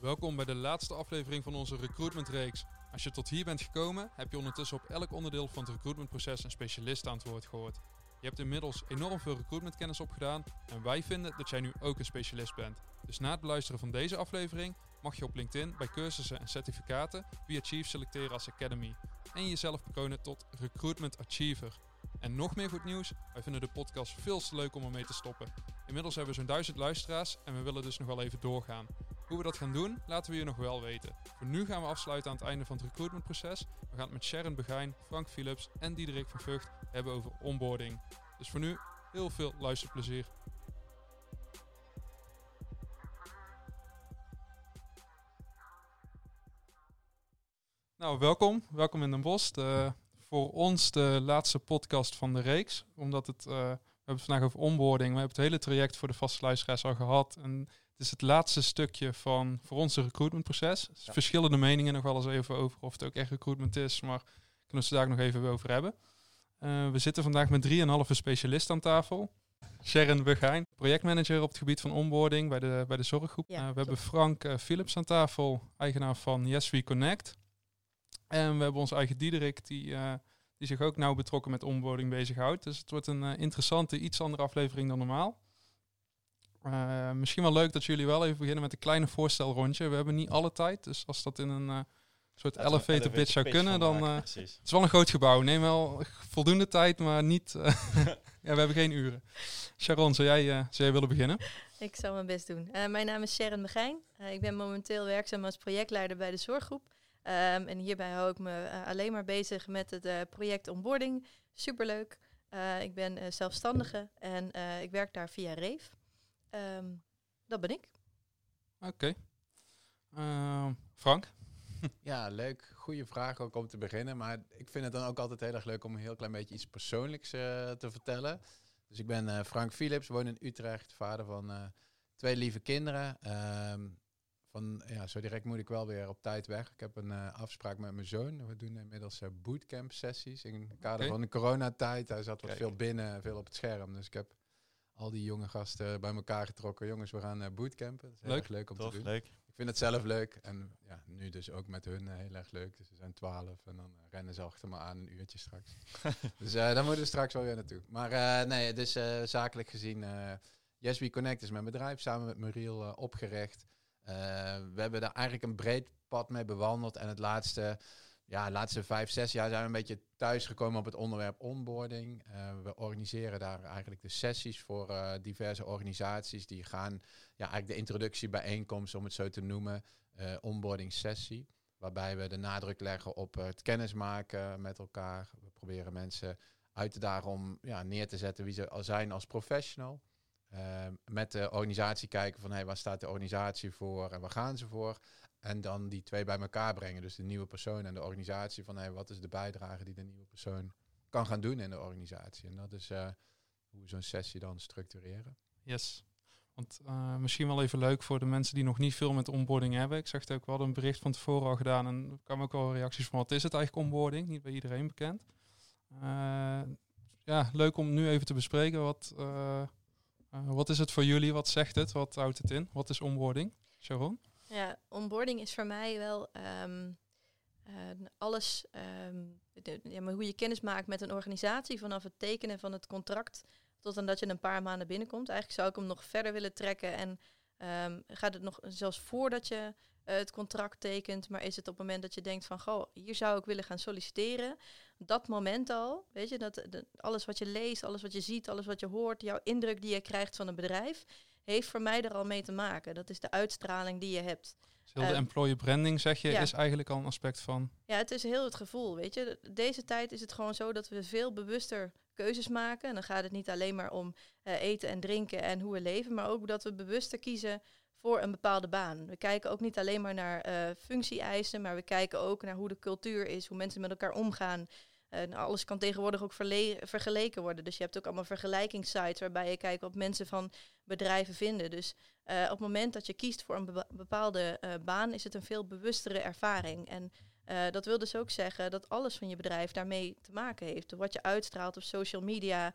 Welkom bij de laatste aflevering van onze recruitmentreeks. Als je tot hier bent gekomen, heb je ondertussen op elk onderdeel van het recruitmentproces een specialist aan het woord gehoord. Je hebt inmiddels enorm veel recruitmentkennis opgedaan en wij vinden dat jij nu ook een specialist bent. Dus na het beluisteren van deze aflevering mag je op LinkedIn bij cursussen en certificaten via Chief selecteren als Academy en jezelf bekronen tot Recruitment Achiever. En nog meer goed nieuws, wij vinden de podcast veel te leuk om ermee te stoppen. Inmiddels hebben we zo'n duizend luisteraars en we willen dus nog wel even doorgaan. Hoe we dat gaan doen, laten we je nog wel weten. Voor nu gaan we afsluiten aan het einde van het recruitmentproces. We gaan het met Sharon Begijn, Frank Philips en Diederik van Vught hebben over onboarding. Dus voor nu heel veel luisterplezier. Nou, welkom. Welkom in Den Bosch. Voor ons de laatste podcast van de reeks. Omdat het, we hebben het vandaag over onboarding. We hebben het hele traject voor de vaste luisteraars al gehad. En het is het laatste stukje van voor ons recruitmentproces. Ja. Verschillende meningen nog wel eens even over of het ook echt recruitment is. Maar kunnen we het daar nog even over hebben. Uh, we zitten vandaag met 3,5 specialisten aan tafel. Sharon Begijn, projectmanager op het gebied van onboarding bij de, bij de zorggroep. Ja, uh, we hebben Frank uh, Philips aan tafel, eigenaar van Yes We Connect. En we hebben onze eigen Diederik, die, die zich ook nauw betrokken met onboarding bezighoudt. Dus het wordt een interessante, iets andere aflevering dan normaal. Uh, misschien wel leuk dat jullie wel even beginnen met een kleine voorstelrondje. We hebben niet alle tijd, dus als dat in een uh, soort elevator, elevator pitch zou kunnen, dan... Uh, het is wel een groot gebouw. Neem wel voldoende tijd, maar niet... ja, we hebben geen uren. Sharon, zou jij, zou jij willen beginnen? Ik zal mijn best doen. mijn naam is Sharon Begijn. ik ben momenteel werkzaam als projectleider bij de zorggroep. Um, en hierbij hou ik me alleen maar bezig met het project onboarding. Superleuk. ik ben zelfstandige en ik werk daar via Reef. Um, dat ben ik. Oké. Okay. Uh, Frank? ja, leuk. Goede vraag ook om te beginnen. Maar ik vind het dan ook altijd heel erg leuk om een heel klein beetje iets persoonlijks uh, te vertellen. Dus ik ben uh, Frank Philips, woon in Utrecht, vader van uh, twee lieve kinderen. Um, van, ja, zo direct moet ik wel weer op tijd weg. Ik heb een afspraak met mijn zoon. We doen inmiddels bootcamp sessies in het kader okay. van de coronatijd. Hij zat wat Kijk. veel binnen, veel op het scherm. Dus ik heb al die jonge gasten bij elkaar getrokken. Jongens, we gaan uh, bootcampen. Dat is heel leuk, erg leuk om Tof, te doen. Leuk. Ik vind het zelf leuk. En ja, nu dus ook met hun heel erg leuk. Dus we zijn twaalf en dan rennen ze achter me aan een uurtje straks. dus daar moeten we straks wel weer naartoe. Maar nee, dus zakelijk gezien, Yes We Connect is mijn bedrijf samen met Muriel opgericht. We hebben daar eigenlijk een breed pad mee bewandeld. En het laatste ja, de laatste vijf, zes jaar zijn we een beetje thuisgekomen op het onderwerp onboarding. Uh, we organiseren daar eigenlijk de sessies voor uh, diverse organisaties. Die gaan ja, eigenlijk de introductiebijeenkomst, om het zo te noemen, onboarding sessie. Waarbij we de nadruk leggen op het kennismaken met elkaar. We proberen mensen uit te dagen om ja, neer te zetten wie ze al zijn als professional. Met de organisatie kijken van hey, waar staat de organisatie voor en waar gaan ze voor. En dan die twee bij elkaar brengen. Dus de nieuwe persoon en de organisatie. Van hey, wat is de bijdrage die de nieuwe persoon kan gaan doen in de organisatie. En dat is uh, hoe we zo'n sessie dan structureren. Yes. Want uh, misschien wel even leuk voor de mensen die nog niet veel met onboarding hebben. Ik zag het ook, we hadden een bericht van tevoren al gedaan. En er kwamen ook wel reacties van wat is het eigenlijk onboarding? Niet bij iedereen bekend. Uh, ja, leuk om nu even te bespreken. Wat, wat is het voor jullie? Wat zegt het? Wat houdt het in? Wat is onboarding? Sharon? Ja, onboarding is voor mij wel um, uh, alles, um, de, ja, maar hoe je kennis maakt met een organisatie vanaf het tekenen van het contract tot aan dat je een paar maanden binnenkomt. Eigenlijk zou ik hem nog verder willen trekken en um, gaat het nog zelfs voordat je het contract tekent, maar is het op het moment dat je denkt van, goh, hier zou ik willen gaan solliciteren, dat moment al, weet je, dat de, alles wat je leest, alles wat je ziet, alles wat je hoort, jouw indruk die je krijgt van een bedrijf, heeft voor mij er al mee te maken. Dat is de uitstraling die je hebt. Heel de uh, employer branding, zeg je, is eigenlijk al een aspect van. Ja, het is heel het gevoel. Weet je, deze tijd is het gewoon zo dat we veel bewuster keuzes maken. En dan gaat het niet alleen maar om uh, eten en drinken en hoe we leven, maar ook dat we bewuster kiezen voor een bepaalde baan. We kijken ook niet alleen maar naar uh, functie-eisen, maar we kijken ook naar hoe de cultuur is, hoe mensen met elkaar omgaan. En alles kan tegenwoordig ook vergeleken worden. Dus je hebt ook allemaal vergelijkingssites waarbij je kijkt wat mensen van bedrijven vinden. Dus uh, op het moment dat je kiest voor een bepaalde uh, baan, is het een veel bewustere ervaring. En Uh, dat wil dus ook zeggen dat alles van je bedrijf daarmee te maken heeft. Wat je uitstraalt op social media,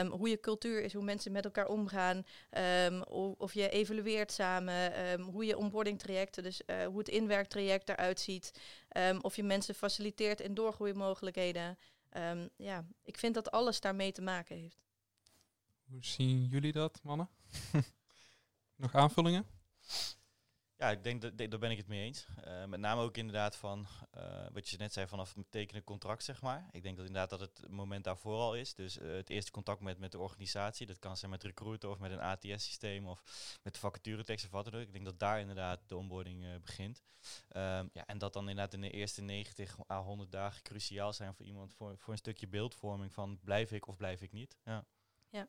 um, hoe je cultuur is, hoe mensen met elkaar omgaan, um, of, je evalueert samen, um, hoe je onboarding trajecten, dus uh, hoe het inwerktraject eruit ziet, of je mensen faciliteert in doorgroeimogelijkheden. ja, ik vind dat alles daarmee te maken heeft. Hoe zien jullie dat, mannen? Nog aanvullingen? Ja, ik denk dat daar ben ik het mee eens. Uh, met name ook inderdaad van uh, wat je net zei vanaf het tekenen contract, zeg maar. Ik denk dat inderdaad dat het moment daarvoor al is. Dus uh, het eerste contact met, met de organisatie, dat kan zijn met recruiter of met een ATS-systeem of met de vacaturetekst of wat dan ook. Ik denk dat daar inderdaad de onboarding begint. Um, ja, en dat dan inderdaad in de eerste 90 à 100 dagen cruciaal zijn voor iemand voor, voor een stukje beeldvorming van blijf ik of blijf ik niet. Ja. ja.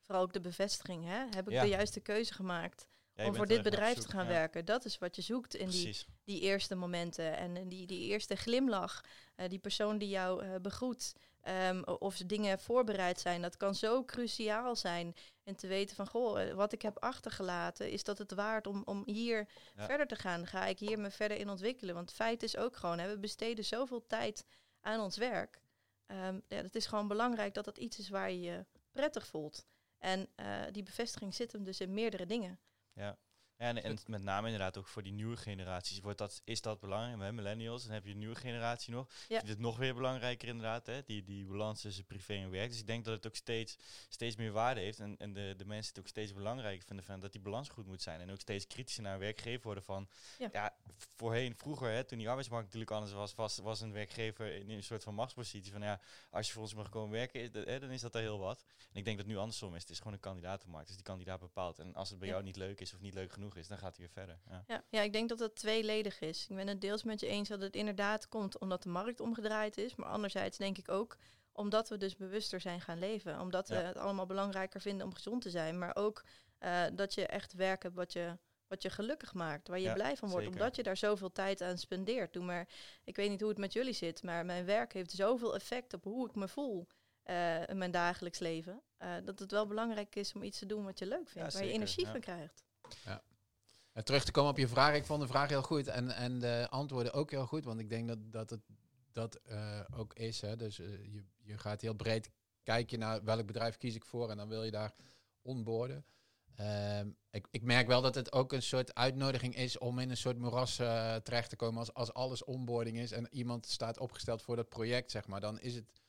Vooral ook de bevestiging, hè? Heb ik de juiste keuze gemaakt? Om voor dit bedrijf te gaan werken. Dat is wat je zoekt in die, die eerste momenten. En die, die eerste glimlach, uh, die persoon die jou uh, begroet. Um, of dingen voorbereid zijn. Dat kan zo cruciaal zijn. En te weten van, goh, eh, wat ik heb achtergelaten, is dat het waard om, om hier verder te gaan? Ga ik hier me verder in ontwikkelen? Want feit is ook gewoon, hè, we besteden zoveel tijd aan ons werk. Um, ja, het is gewoon belangrijk dat dat iets is waar je je prettig voelt. En uh, die bevestiging zit hem dus in meerdere dingen. Ja. En, en met name inderdaad ook voor die nieuwe generaties wordt dat, is dat belangrijk. Hè? Millennials, dan heb je een nieuwe generatie nog. Ja. Is het nog weer belangrijker inderdaad, hè? Die, die balans tussen privé en werk. Dus ik denk dat het ook steeds, steeds meer waarde heeft. En, en de, de mensen het ook steeds belangrijker vinden van dat die balans goed moet zijn. En ook steeds kritischer naar een werkgever worden van... Ja, voorheen, vroeger, hè, toen die arbeidsmarkt natuurlijk anders was, was, was een werkgever in een soort van machtspositie. Van ja, als je voor ons mag komen werken, is dat, hè, dan is dat er heel wat. En ik denk dat nu andersom is. Het is gewoon een kandidatenmarkt. Dus die kandidaat bepaalt. En als het bij jou niet leuk is of niet leuk genoeg is, dan gaat hij weer verder. Ja. Ja, ja, ik denk dat het tweeledig is. Ik ben het deels met je eens dat het inderdaad komt omdat de markt omgedraaid is. Maar anderzijds denk ik ook omdat we dus bewuster zijn gaan leven. Omdat we het allemaal belangrijker vinden om gezond te zijn. Maar ook uh, dat je echt werk hebt wat je, wat je gelukkig maakt. Waar je blij van wordt. Omdat je daar zoveel tijd aan spendeert. Doe maar, ik weet niet hoe het met jullie zit. Maar mijn werk heeft zoveel effect op hoe ik me voel. Uh, in mijn dagelijks leven. Uh, dat het wel belangrijk is om iets te doen wat je leuk vindt, waar je energie van krijgt. Ja. Terug te komen op je vraag, ik vond de vraag heel goed en, en de antwoorden ook heel goed, want ik denk dat, dat het dat ook is. Hè. Dus je, je gaat heel breed kijken naar welk bedrijf kies ik voor en dan wil je daar onboorden. Ehm, ik, ik, merk wel dat het ook een soort uitnodiging is om in een soort moeras terecht te komen als, als alles onboarding is en iemand staat opgesteld voor dat project, zeg maar. Dan is het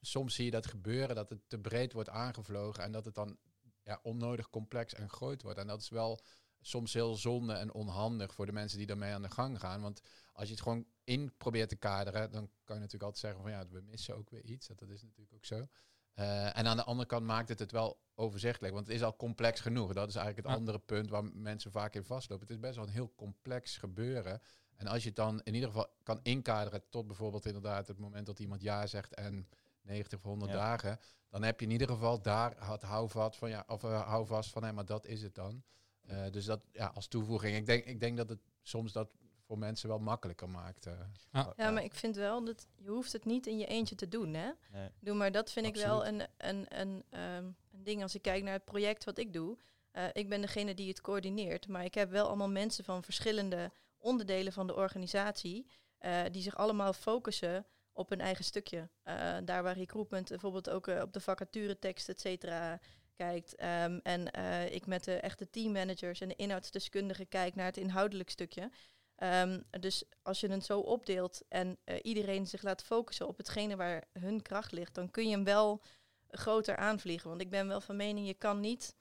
soms zie je dat gebeuren, dat het te breed wordt aangevlogen en dat het dan ja, onnodig complex en groot wordt. En dat is wel soms heel zonde en onhandig voor de mensen die daarmee aan de gang gaan. Want als je het gewoon in probeert te kaderen, dan kan je natuurlijk altijd zeggen van ja, we missen ook weer iets. Dat is natuurlijk ook zo. Uh, en aan de andere kant maakt het het wel overzichtelijk, want het is al complex genoeg. Dat is eigenlijk het andere punt waar mensen vaak in vastlopen. Het is best wel een heel complex gebeuren. En als je het dan in ieder geval kan inkaderen tot bijvoorbeeld inderdaad het moment dat iemand ja zegt en 90 of 100 dagen, dan heb je in ieder geval daar het houvast van ja, of uh, houvast van hé, maar dat is het dan. Uh, dus dat ja, als toevoeging. Ik denk, ik denk dat het soms dat voor mensen wel makkelijker maakt. Uh, ja. ja. maar ik vind wel dat je hoeft het niet in je eentje te doen, hè? Nee. Doe maar dat vind Absoluut. ik wel een, een, een, um, een ding als ik kijk naar het project wat ik doe. Uh, ik ben degene die het coördineert, maar ik heb wel allemaal mensen van verschillende onderdelen van de organisatie uh, die zich allemaal focussen op hun eigen stukje. Uh, daar waar recruitment bijvoorbeeld ook uh, op de vacaturetekst, et cetera, kijkt. Um, en uh, ik met de echte teammanagers en de inhoudsdeskundigen kijk naar het inhoudelijk stukje. Um, dus als je het zo opdeelt en iedereen zich laat focussen op hetgene waar hun kracht ligt, dan kun je hem wel groter aanvliegen. Want ik ben wel van mening, je kan niet...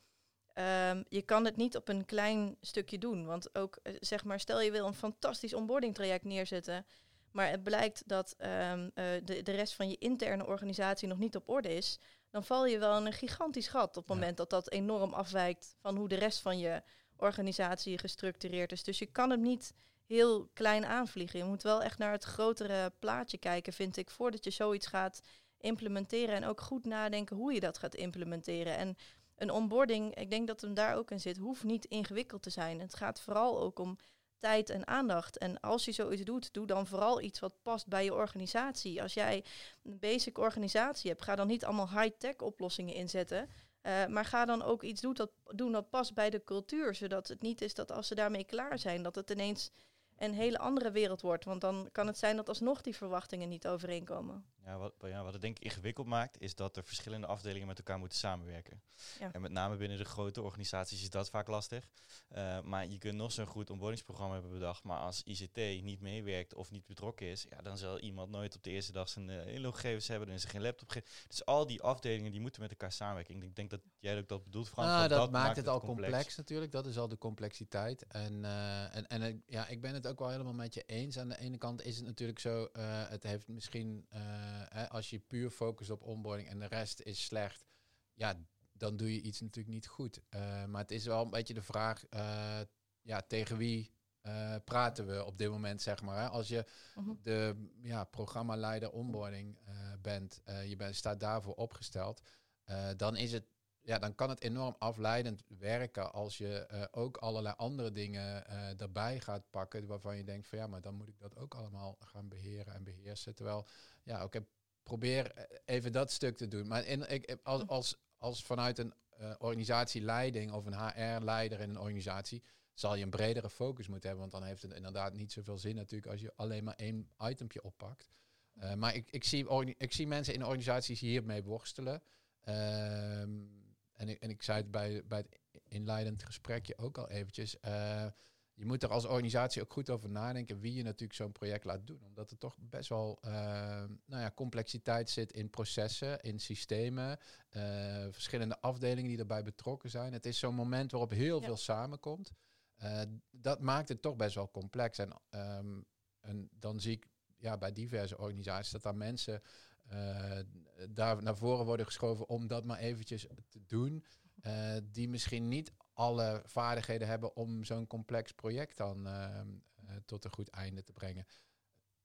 Um, je kan het niet op een klein stukje doen. Want ook, zeg maar, stel je wil een fantastisch onboarding traject neerzetten maar het blijkt dat de, de rest van je interne organisatie nog niet op orde is, dan val je wel in een gigantisch gat op het moment dat dat enorm afwijkt van hoe de rest van je organisatie gestructureerd is. Dus je kan het niet heel klein aanvliegen. Je moet wel echt naar het grotere plaatje kijken, vind ik, voordat je zoiets gaat implementeren. En ook goed nadenken hoe je dat gaat implementeren. En een onboarding, ik denk dat hem daar ook in zit, hoeft niet ingewikkeld te zijn. Het gaat vooral ook om tijd en aandacht. En als je zoiets doet, doe dan vooral iets wat past bij je organisatie. Als jij een basic organisatie hebt, ga dan niet allemaal high-tech oplossingen inzetten. Uh, maar ga dan ook iets doen dat, doen dat past bij de cultuur. Zodat het niet is dat als ze daarmee klaar zijn, dat het ineens een hele andere wereld wordt. Want dan kan het zijn dat alsnog die verwachtingen niet overeenkomen. Ja, wat, ja, wat het denk ik ingewikkeld maakt, is dat er verschillende afdelingen met elkaar moeten samenwerken. Ja. En met name binnen de grote organisaties is dat vaak lastig. Uh, maar je kunt nog zo'n goed onboardingsprogramma hebben bedacht, maar als ICT niet meewerkt of niet betrokken is, ja, dan zal iemand nooit op de eerste dag zijn uh, inloggegevens hebben, dan is er geen laptop. Dus al die afdelingen die moeten met elkaar samenwerken. Ik denk dat jij ook dat bedoelt, Frank. Nou, dat, dat, maakt het, al complex. natuurlijk. Dat is al de complexiteit. En, uh, en, en ja, ik ben het ook wel helemaal met je eens. Aan de ene kant is het natuurlijk zo, het heeft misschien als je puur focust op onboarding en de rest is slecht, ja, dan doe je iets natuurlijk niet goed. Uh, maar het is wel een beetje de vraag, ja, tegen wie praten we op dit moment, zeg maar. Hè? Als je -huh. de ja, programmaleider onboarding bent, je bent, staat daarvoor opgesteld, dan is het ja, dan kan het enorm afleidend werken als je ook allerlei andere dingen erbij gaat pakken waarvan je denkt van ja, maar dan moet ik dat ook allemaal gaan beheren en beheersen. Terwijl, ja, oké, probeer even dat stuk te doen. Maar in, ik, als, als, als vanuit een uh, organisatieleiding of een HR-leider in een organisatie, zal je een bredere focus moeten hebben. Want dan heeft het inderdaad niet zoveel zin natuurlijk als je alleen maar één itempje oppakt. Uh, maar ik, ik, zie, ik zie mensen in organisaties hiermee worstelen. Um, en, ik, en ik zei het bij, bij het inleidend gesprekje ook al eventjes. Uh, je moet er als organisatie ook goed over nadenken wie je natuurlijk zo'n project laat doen. Omdat er toch best wel uh, nou ja, complexiteit zit in processen, in systemen, uh, verschillende afdelingen die erbij betrokken zijn. Het is zo'n moment waarop heel ja. veel samenkomt. Uh, dat maakt het toch best wel complex. En, um, en dan zie ik ja, bij diverse organisaties dat daar mensen daar naar voren worden geschoven om dat maar eventjes te doen. die misschien niet alle vaardigheden hebben om zo'n complex project dan uh, tot een goed einde te brengen.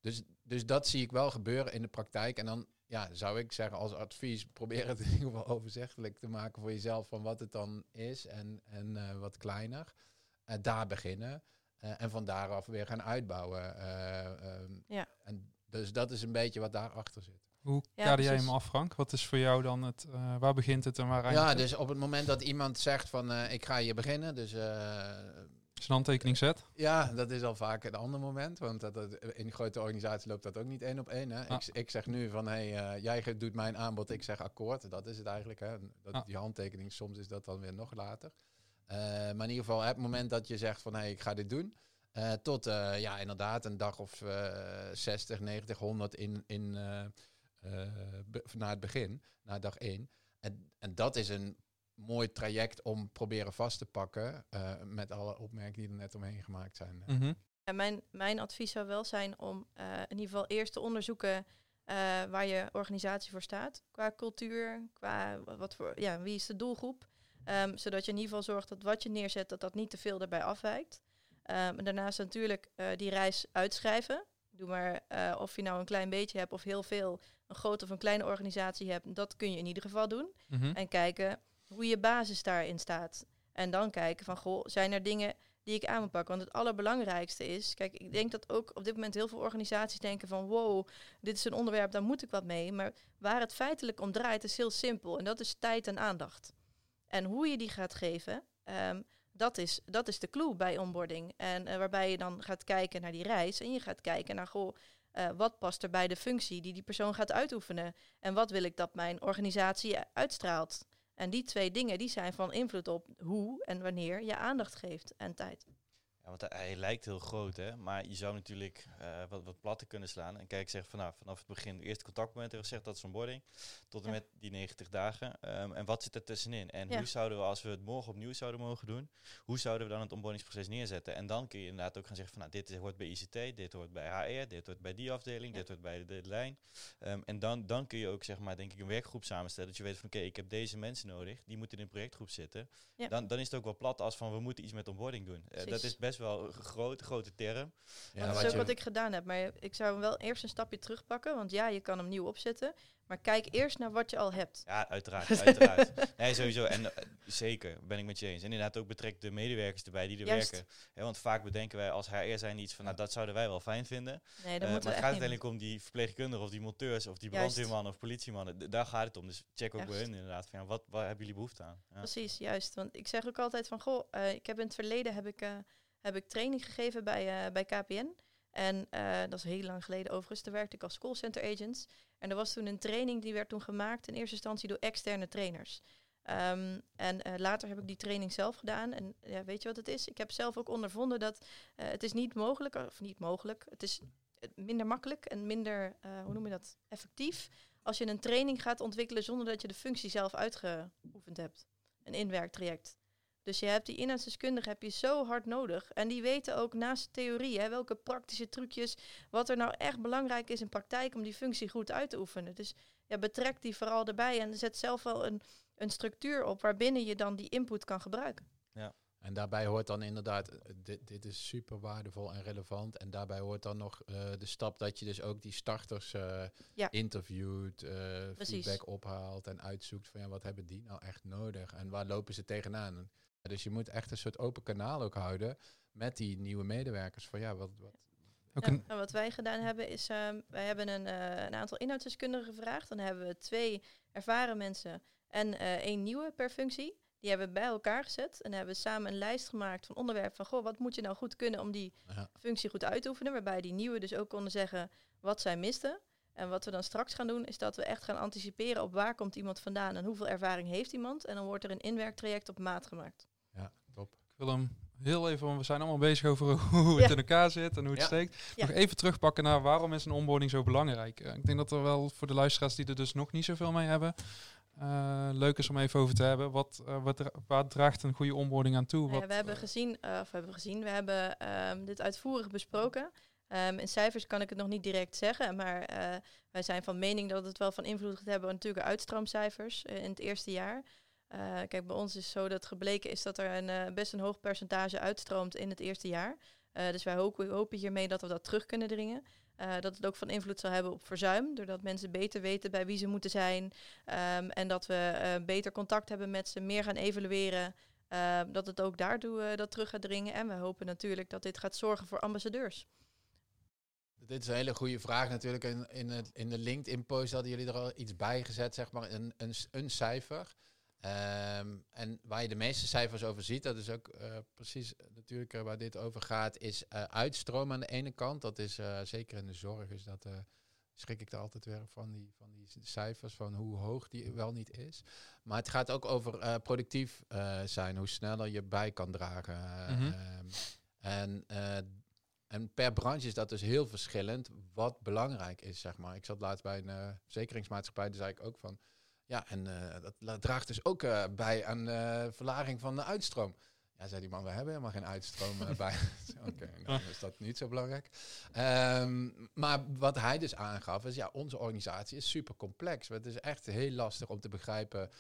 Dus, dus dat zie ik wel gebeuren in de praktijk. En dan ja, zou ik zeggen als advies, probeer het in ieder geval overzichtelijk te maken voor jezelf van wat het dan is en, en uh, wat kleiner. daar beginnen. en van daaraf weer gaan uitbouwen. Um, ja. En dus dat is een beetje wat daarachter zit. Hoe ja, kader jij hem af, Frank? Wat is voor jou dan het, uh, waar begint het en waar eindigt Ja, het? dus op het moment dat iemand zegt van uh, ik ga hier beginnen, dus... Uh, Zijn handtekening zet? Ja, dat is al vaak een ander moment, want dat, dat, in grote organisaties loopt dat ook niet één op één. Hè? Ah. Ik, ik zeg nu van, hey, jij doet mijn aanbod, ik zeg akkoord. Dat is het eigenlijk, hè? Dat, ah. Die handtekening, soms is dat dan weer nog later. maar in ieder geval, het moment dat je zegt van, hey, ik ga dit doen... tot, ja, inderdaad, een dag of 60, 90, 100 in... in uh, na het begin, na dag één. En, en dat is een mooi traject om proberen vast te pakken uh, met alle opmerkingen die er net omheen gemaakt zijn. Mm -hmm. en mijn, mijn advies zou wel zijn om uh, in ieder geval eerst te onderzoeken waar je organisatie voor staat. Qua cultuur, qua wat voor, ja, wie is de doelgroep. Um, zodat je in ieder geval zorgt dat wat je neerzet, dat dat niet te veel daarbij afwijkt. Um, en daarnaast natuurlijk die reis uitschrijven. Doe maar uh, of je nou een klein beetje hebt of heel veel, een grote of een kleine organisatie hebt, dat kun je in ieder geval doen. Mm -hmm. En kijken hoe je basis daarin staat. En dan kijken van, goh, zijn er dingen die ik aan moet pakken? Want het allerbelangrijkste is, kijk, ik denk dat ook op dit moment heel veel organisaties denken van, wow, dit is een onderwerp, daar moet ik wat mee. Maar waar het feitelijk om draait, is heel simpel. En dat is tijd en aandacht. En hoe je die gaat geven, um, dat is, dat is de clue bij onboarding. En uh, waarbij je dan gaat kijken naar die reis en je gaat kijken naar, goh, uh, wat past er bij de functie die die persoon gaat uitoefenen? En wat wil ik dat mijn organisatie uitstraalt? En die twee dingen die zijn van invloed op hoe en wanneer je aandacht geeft en tijd. Ja, want hij lijkt heel groot, hè? maar je zou natuurlijk uh, wat, wat platter kunnen slaan. En kijk, zeg van, nou, vanaf het begin, het eerste contactmoment hebben gezegd, dat is onboarding, tot en ja. met die 90 dagen. Um, en wat zit er tussenin? En ja. hoe zouden we, als we het morgen opnieuw zouden mogen doen, hoe zouden we dan het onboardingsproces neerzetten? En dan kun je inderdaad ook gaan zeggen van, nou, dit hoort bij ICT, dit hoort bij HR, dit hoort bij die afdeling, ja. dit hoort bij de, de lijn. Um, en dan, dan kun je ook, zeg maar, denk ik, een werkgroep samenstellen. Dat je weet van, oké, okay, ik heb deze mensen nodig, die moeten in een projectgroep zitten. Dan, dan is het ook wel plat als van, we moeten iets met onboarding doen. Uh, dat is best wel een grote, grote term. Ja, dat is ook je... wat ik gedaan heb. Maar ik zou hem wel eerst een stapje terugpakken. Want ja, je kan hem nieuw opzetten. Maar kijk eerst naar wat je al hebt. Ja, uiteraard. uiteraard. Nee, sowieso. En uh, zeker, ben ik met je eens. En inderdaad ook betrek de medewerkers erbij die er Juist. werken. Ja, want vaak bedenken wij als HR zijn iets van, nou, dat zouden wij wel fijn vinden. Nee, dat uh, moet maar het gaat uiteindelijk om die verpleegkundigen of die monteurs of die brandweermannen of politiemannen. D daar gaat het om. Dus check ook bij hun inderdaad. Van, ja, wat, wat hebben jullie behoefte aan? Ja. Precies, juist. Want ik zeg ook altijd van, goh, uh, ik heb in het verleden heb ik heb ik training gegeven bij, bij KPN. En dat is heel lang geleden overigens. Toen werkte ik als callcenter agents. En er was toen een training die werd toen gemaakt in eerste instantie door externe trainers. Ehm, en later heb ik die training zelf gedaan. En ja, weet je wat het is? Ik heb zelf ook ondervonden dat het is niet mogelijk, of niet mogelijk, het is minder makkelijk en minder, hoe noem je dat, effectief als je een training gaat ontwikkelen zonder dat je de functie zelf uitgeoefend hebt. Een inwerktraject. Dus je hebt die inhoudsdeskundigen heb je zo hard nodig. En die weten ook naast de theorie, hè, welke praktische trucjes, wat er nou echt belangrijk is in praktijk om die functie goed uit te oefenen. Dus ja, betrek die vooral erbij en zet zelf wel een, een structuur op waarbinnen je dan die input kan gebruiken. Ja. En daarbij hoort dan inderdaad, eh, dit, dit is super waardevol en relevant. En daarbij hoort dan nog uh, de stap dat je dus ook die starters uh, ja. interviewt, uh, feedback ophaalt en uitzoekt van ja, wat hebben die nou echt nodig en waar lopen ze tegenaan. Dus je moet echt een soort open kanaal ook houden met die nieuwe medewerkers. Van ja, wat, wat, ja, en wat wij gedaan hebben is, uh, wij hebben een, uh, een aantal inhoudsdeskundigen gevraagd. Dan hebben we twee ervaren mensen en uh, één nieuwe per functie. Die hebben we bij elkaar gezet en hebben we samen een lijst gemaakt van onderwerpen van, goh, wat moet je nou goed kunnen om die functie goed uit te oefenen. Waarbij die nieuwe dus ook konden zeggen wat zij misten. En wat we dan straks gaan doen, is dat we echt gaan anticiperen op waar komt iemand vandaan en hoeveel ervaring heeft iemand. En dan wordt er een inwerktraject op maat gemaakt. Wil hem heel even, want we zijn allemaal bezig over hoe het in elkaar zit en hoe het ja. steekt. Nog even terugpakken naar waarom is een onboarding zo belangrijk. Uh, ik denk dat er wel voor de luisteraars die er dus nog niet zoveel mee hebben, uh, leuk is om even over te hebben. Wat, uh, wat, waar draagt een goede onboarding aan toe? Ja, we hebben gezien, of we hebben gezien, we hebben um, dit uitvoerig besproken. Um, in cijfers kan ik het nog niet direct zeggen, maar wij zijn van mening dat het wel van invloed gaat hebben natuurlijk uitstroomcijfers in het eerste jaar. Kijk, bij ons is zo dat gebleken is dat er een, best een hoog percentage uitstroomt in het eerste jaar. dus wij hopen, hiermee dat we dat terug kunnen dringen. Dat het ook van invloed zal hebben op verzuim, doordat mensen beter weten bij wie ze moeten zijn. Um, en dat we beter contact hebben met ze, meer gaan evalueren. Uh, dat het ook daartoe uh, dat terug gaat dringen. En we hopen natuurlijk dat dit gaat zorgen voor ambassadeurs. Dit is een hele goede vraag natuurlijk. In, in, het, in de LinkedIn-post hadden jullie er al iets bij gezet, zeg maar, een, een, een cijfer. Um, en waar je de meeste cijfers over ziet, dat is ook uh, precies natuurlijk uh, waar dit over gaat, is uh, uitstroom aan de ene kant. Dat is zeker in de zorg, is dat schrik ik er altijd weer van die, van die cijfers, van hoe hoog die wel niet is. Maar het gaat ook over productief zijn, hoe sneller je bij kan dragen. Mm -hmm. en, en per branche is dat dus heel verschillend, wat belangrijk is, zeg maar. Ik zat laatst bij een verzekeringsmaatschappij, daar zei ik ook van ja, en uh, dat draagt dus ook uh, bij aan uh, verlaging van de uitstroom. Ja, zei die man, we hebben helemaal geen uitstroom bij. Oké, okay, nou, is dat niet zo belangrijk. Um, maar wat hij dus aangaf is, ja, onze organisatie is super complex. Het is echt heel lastig om te begrijpen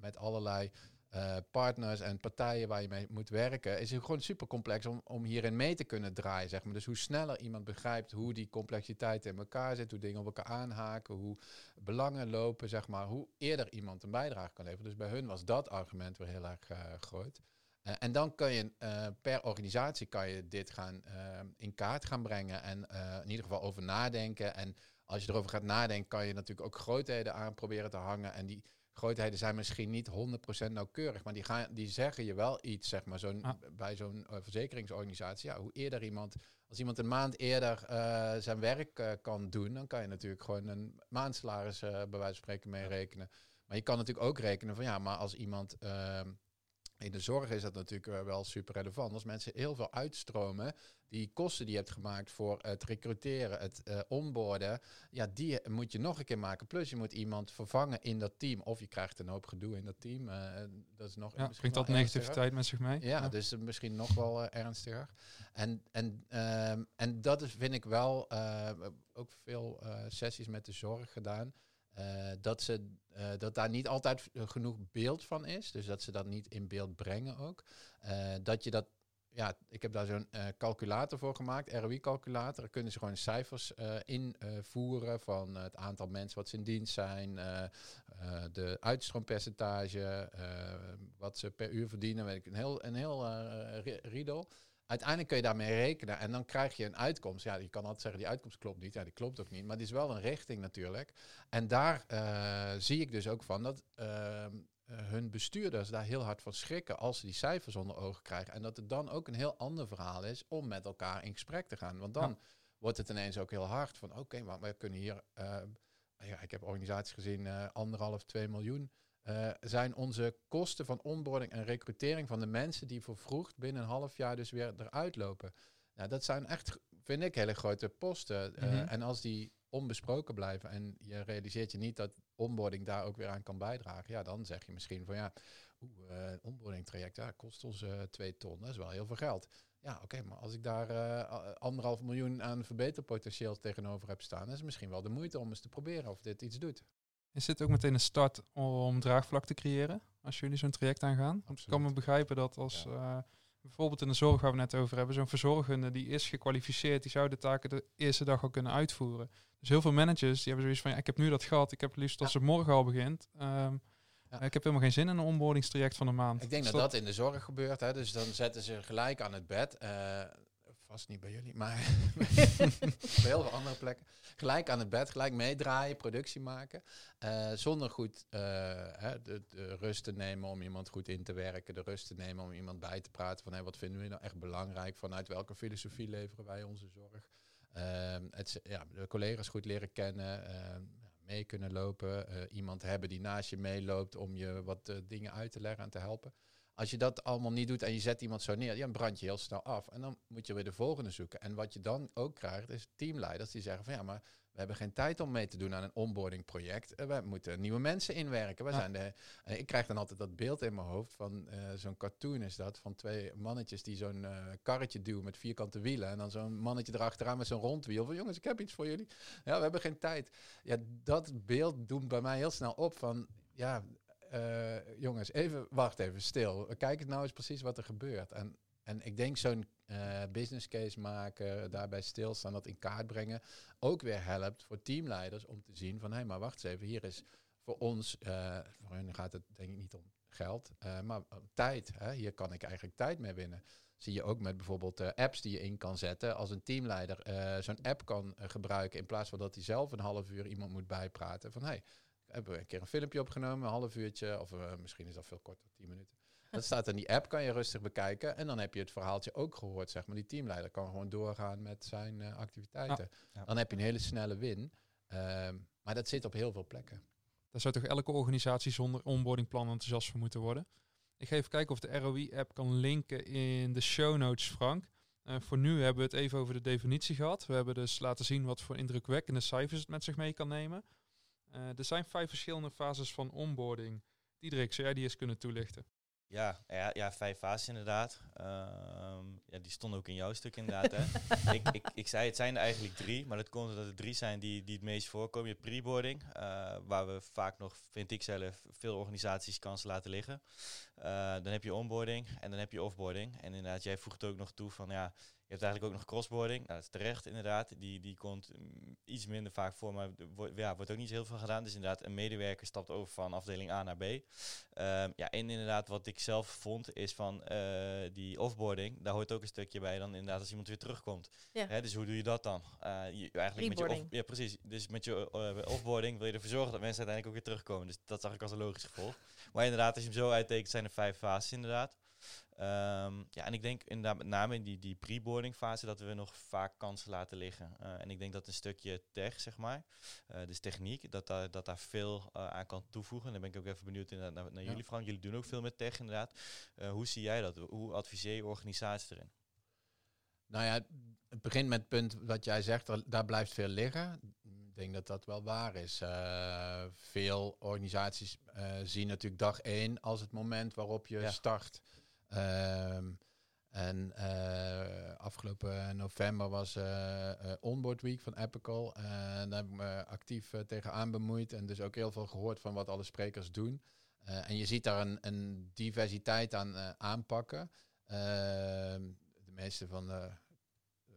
met allerlei uh, partners en partijen waar je mee moet werken, is het gewoon super complex om, om hierin mee te kunnen draaien. Zeg maar. Dus hoe sneller iemand begrijpt hoe die complexiteit in elkaar zit, hoe dingen op elkaar aanhaken, hoe belangen lopen, zeg maar, hoe eerder iemand een bijdrage kan leveren. Dus bij hun was dat argument weer heel erg uh, groot. Uh, en dan kan je per organisatie kan je dit gaan in kaart gaan brengen en in ieder geval over nadenken. En als je erover gaat nadenken, kan je natuurlijk ook grootheden aan proberen te hangen. En die grootheden zijn misschien niet 100% nauwkeurig, maar die, gaan, die zeggen je wel iets, zeg maar, zo'n, bij zo'n uh, verzekeringsorganisatie. Ja, hoe eerder iemand, als iemand een maand eerder uh, zijn werk uh, kan doen, dan kan je natuurlijk gewoon een maandsalaris bij wijze van spreken meerekenen. Maar je kan natuurlijk ook rekenen van ja, maar als iemand ehm, in de zorg is dat natuurlijk wel super relevant. Als mensen heel veel uitstromen, die kosten die je hebt gemaakt voor het recruteren, het uh, onboarden, ja, die moet je nog een keer maken. Plus je moet iemand vervangen in dat team. Of je krijgt een hoop gedoe in dat team. Uh, dat is nog. Ja, brengt dat negativiteit met zich mee? Ja, ja. dus misschien nog wel uh, ernstiger. En, en, ehm, en dat is, vind ik wel ook veel sessies met de zorg gedaan. Dat, ze, dat daar niet altijd genoeg beeld van is. Dus dat ze dat niet in beeld brengen ook. dat je dat ja, ik heb daar zo'n calculator voor gemaakt, ROI-calculator. Daar kunnen ze gewoon cijfers invoeren van het aantal mensen wat ze in dienst zijn, de uitstroompercentage, wat ze per uur verdienen, weet ik, een heel, een heel riedel. Uiteindelijk kun je daarmee rekenen en dan krijg je een uitkomst. Ja, je kan altijd zeggen, die uitkomst klopt niet. Ja, die klopt ook niet. Maar die is wel een richting natuurlijk. En daar uh, zie ik dus ook van dat uh, hun bestuurders daar heel hard van schrikken als ze die cijfers onder ogen krijgen. En dat het dan ook een heel ander verhaal is om met elkaar in gesprek te gaan. Want dan wordt het ineens ook heel hard van oké, maar we kunnen hier... Uh, ja, ik heb organisaties gezien, anderhalf, twee miljoen uh, zijn onze kosten van onboarding en recrutering van de mensen die vervroegd binnen een half jaar dus weer eruit lopen. Nou, dat zijn echt, vind ik, hele grote posten. Uh, En als die onbesproken blijven en je realiseert je niet dat onboarding daar ook weer aan kan bijdragen, ja, dan zeg je misschien van ja, oeh, uh, onboarding traject, ja, kost ons twee ton, dat is wel heel veel geld. Ja, oké, maar als ik daar anderhalf miljoen aan verbeterpotentieel tegenover heb staan, is het misschien wel de moeite om eens te proberen of dit iets doet. Is dit ook meteen een start om draagvlak te creëren als jullie zo'n traject aangaan? Want ik kan me begrijpen dat als uh, bijvoorbeeld in de zorg waar we net over hebben, zo'n verzorgende die is gekwalificeerd, die zou de taken de eerste dag al kunnen uitvoeren. Dus heel veel managers die hebben zoiets van, ja, ik heb nu dat gehad, ik heb het liefst als het morgen al begint. Um, ja. Ik heb helemaal geen zin in een onboardingstraject van een maand. Ik denk dus dat dat in de zorg gebeurt. Hè. Dus dan zetten ze gelijk aan het bed. Uh, vast niet bij jullie, maar bij heel veel andere plekken. Gelijk aan het bed, gelijk meedraaien, productie maken. Uh, zonder goed hè, de, rust te nemen om iemand goed in te werken. De rust te nemen om iemand bij te praten van hey, wat vinden we nou echt belangrijk? Vanuit welke filosofie leveren wij onze zorg? Uh, het, ja, de collega's goed leren kennen, ehm, mee kunnen lopen. Eh, iemand hebben die naast je meeloopt om je wat dingen uit te leggen en te helpen. Als je dat allemaal niet doet en je zet iemand zo neer, ja, dan brand je heel snel af. En dan moet je weer de volgende zoeken. En wat je dan ook krijgt, is teamleiders die zeggen van ja, maar we hebben geen tijd om mee te doen aan een onboarding project. Eh, we moeten nieuwe mensen inwerken. We zijn de, uh, ik krijg dan altijd dat beeld in mijn hoofd van uh, zo'n cartoon is dat. Van twee mannetjes die zo'n karretje duwen met vierkante wielen. En dan zo'n mannetje erachteraan met zo'n rondwiel. Van jongens, ik heb iets voor jullie. Ja, we hebben geen tijd. Ja, dat beeld doet bij mij heel snel op van ja, uh, jongens, even, wacht even, stil. Kijk nou eens precies wat er gebeurt. En, en ik denk zo'n uh, business case maken, daarbij stilstaan, dat in kaart brengen, ook weer helpt voor teamleiders om te zien van, hé, hey, maar wacht eens even, hier is voor ons, uh, voor hun gaat het denk ik niet om geld, maar tijd. Hè? Hier kan ik eigenlijk tijd mee winnen. Zie je ook met bijvoorbeeld apps die je in kan zetten. Als een teamleider zo'n app kan gebruiken in plaats van dat hij zelf een half uur iemand moet bijpraten. Van hey, hebben we een keer een filmpje opgenomen, een half uurtje, of uh, misschien is dat veel korter, tien minuten. Dat staat in die app, kan je rustig bekijken. En dan heb je het verhaaltje ook gehoord, zeg maar. Die teamleider kan gewoon doorgaan met zijn uh, activiteiten. Ja. Dan heb je een hele snelle win. Uh, maar dat zit op heel veel plekken. Daar zou toch elke organisatie zonder onboardingplan enthousiast voor moeten worden? Ik ga even kijken of de ROI-app kan linken in de show notes, Frank. Uh, voor nu hebben we het even over de definitie gehad. We hebben dus laten zien wat voor indrukwekkende cijfers het met zich mee kan nemen. Uh, er zijn vijf verschillende fases van onboarding. Diederik, zou jij die eens kunnen toelichten? Ja, ja, ja vijf fases inderdaad. Uh, ja, die stonden ook in jouw stuk inderdaad. hè. ik, ik, ik zei het zijn er eigenlijk drie, maar dat komt omdat er drie zijn die, die het meest voorkomen. Je preboarding, uh, waar we vaak nog, vind ik zelf, veel organisaties kansen laten liggen. Uh, dan heb je onboarding en dan heb je offboarding. En inderdaad, jij voegt ook nog toe van ja, hebt eigenlijk ook nog crossboarding. Nou, dat is terecht inderdaad. Die, die komt mm, iets minder vaak voor, maar wordt, ja, wordt ook niet heel veel gedaan. Dus inderdaad, een medewerker stapt over van afdeling A naar B. Um, ja, en inderdaad, wat ik zelf vond, is van uh, die offboarding. Daar hoort ook een stukje bij dan inderdaad als iemand weer terugkomt. Ja. Hè, dus hoe doe je dat dan? Uh, je, eigenlijk met je off, Ja, precies. Dus met je uh, offboarding wil je ervoor zorgen dat mensen uiteindelijk ook weer terugkomen. Dus dat zag ik als een logisch gevolg. Maar inderdaad, als je hem zo uittekent, zijn er vijf fases inderdaad. Um, ja, en ik denk inderdaad met name in die, die pre-boarding fase dat we nog vaak kansen laten liggen. Uh, en ik denk dat een stukje tech, zeg maar, uh, dus techniek, dat daar, dat daar veel uh, aan kan toevoegen. En dan ben ik ook even benieuwd naar, naar, ja. jullie, Frank. Jullie doen ook veel met tech inderdaad. hoe zie jij dat? Hoe adviseer je organisatie erin? Nou ja, het begint met het punt wat jij zegt, daar blijft veel liggen. Ik denk dat dat wel waar is. veel organisaties zien natuurlijk dag één als het moment waarop je ja. start. Um, en uh, afgelopen november was uh, uh, Onboard Week van Epical. En daar heb ik me actief tegenaan bemoeid. En dus ook heel veel gehoord van wat alle sprekers doen. en je ziet daar een, een diversiteit aan aanpakken. Ehm, de meeste van de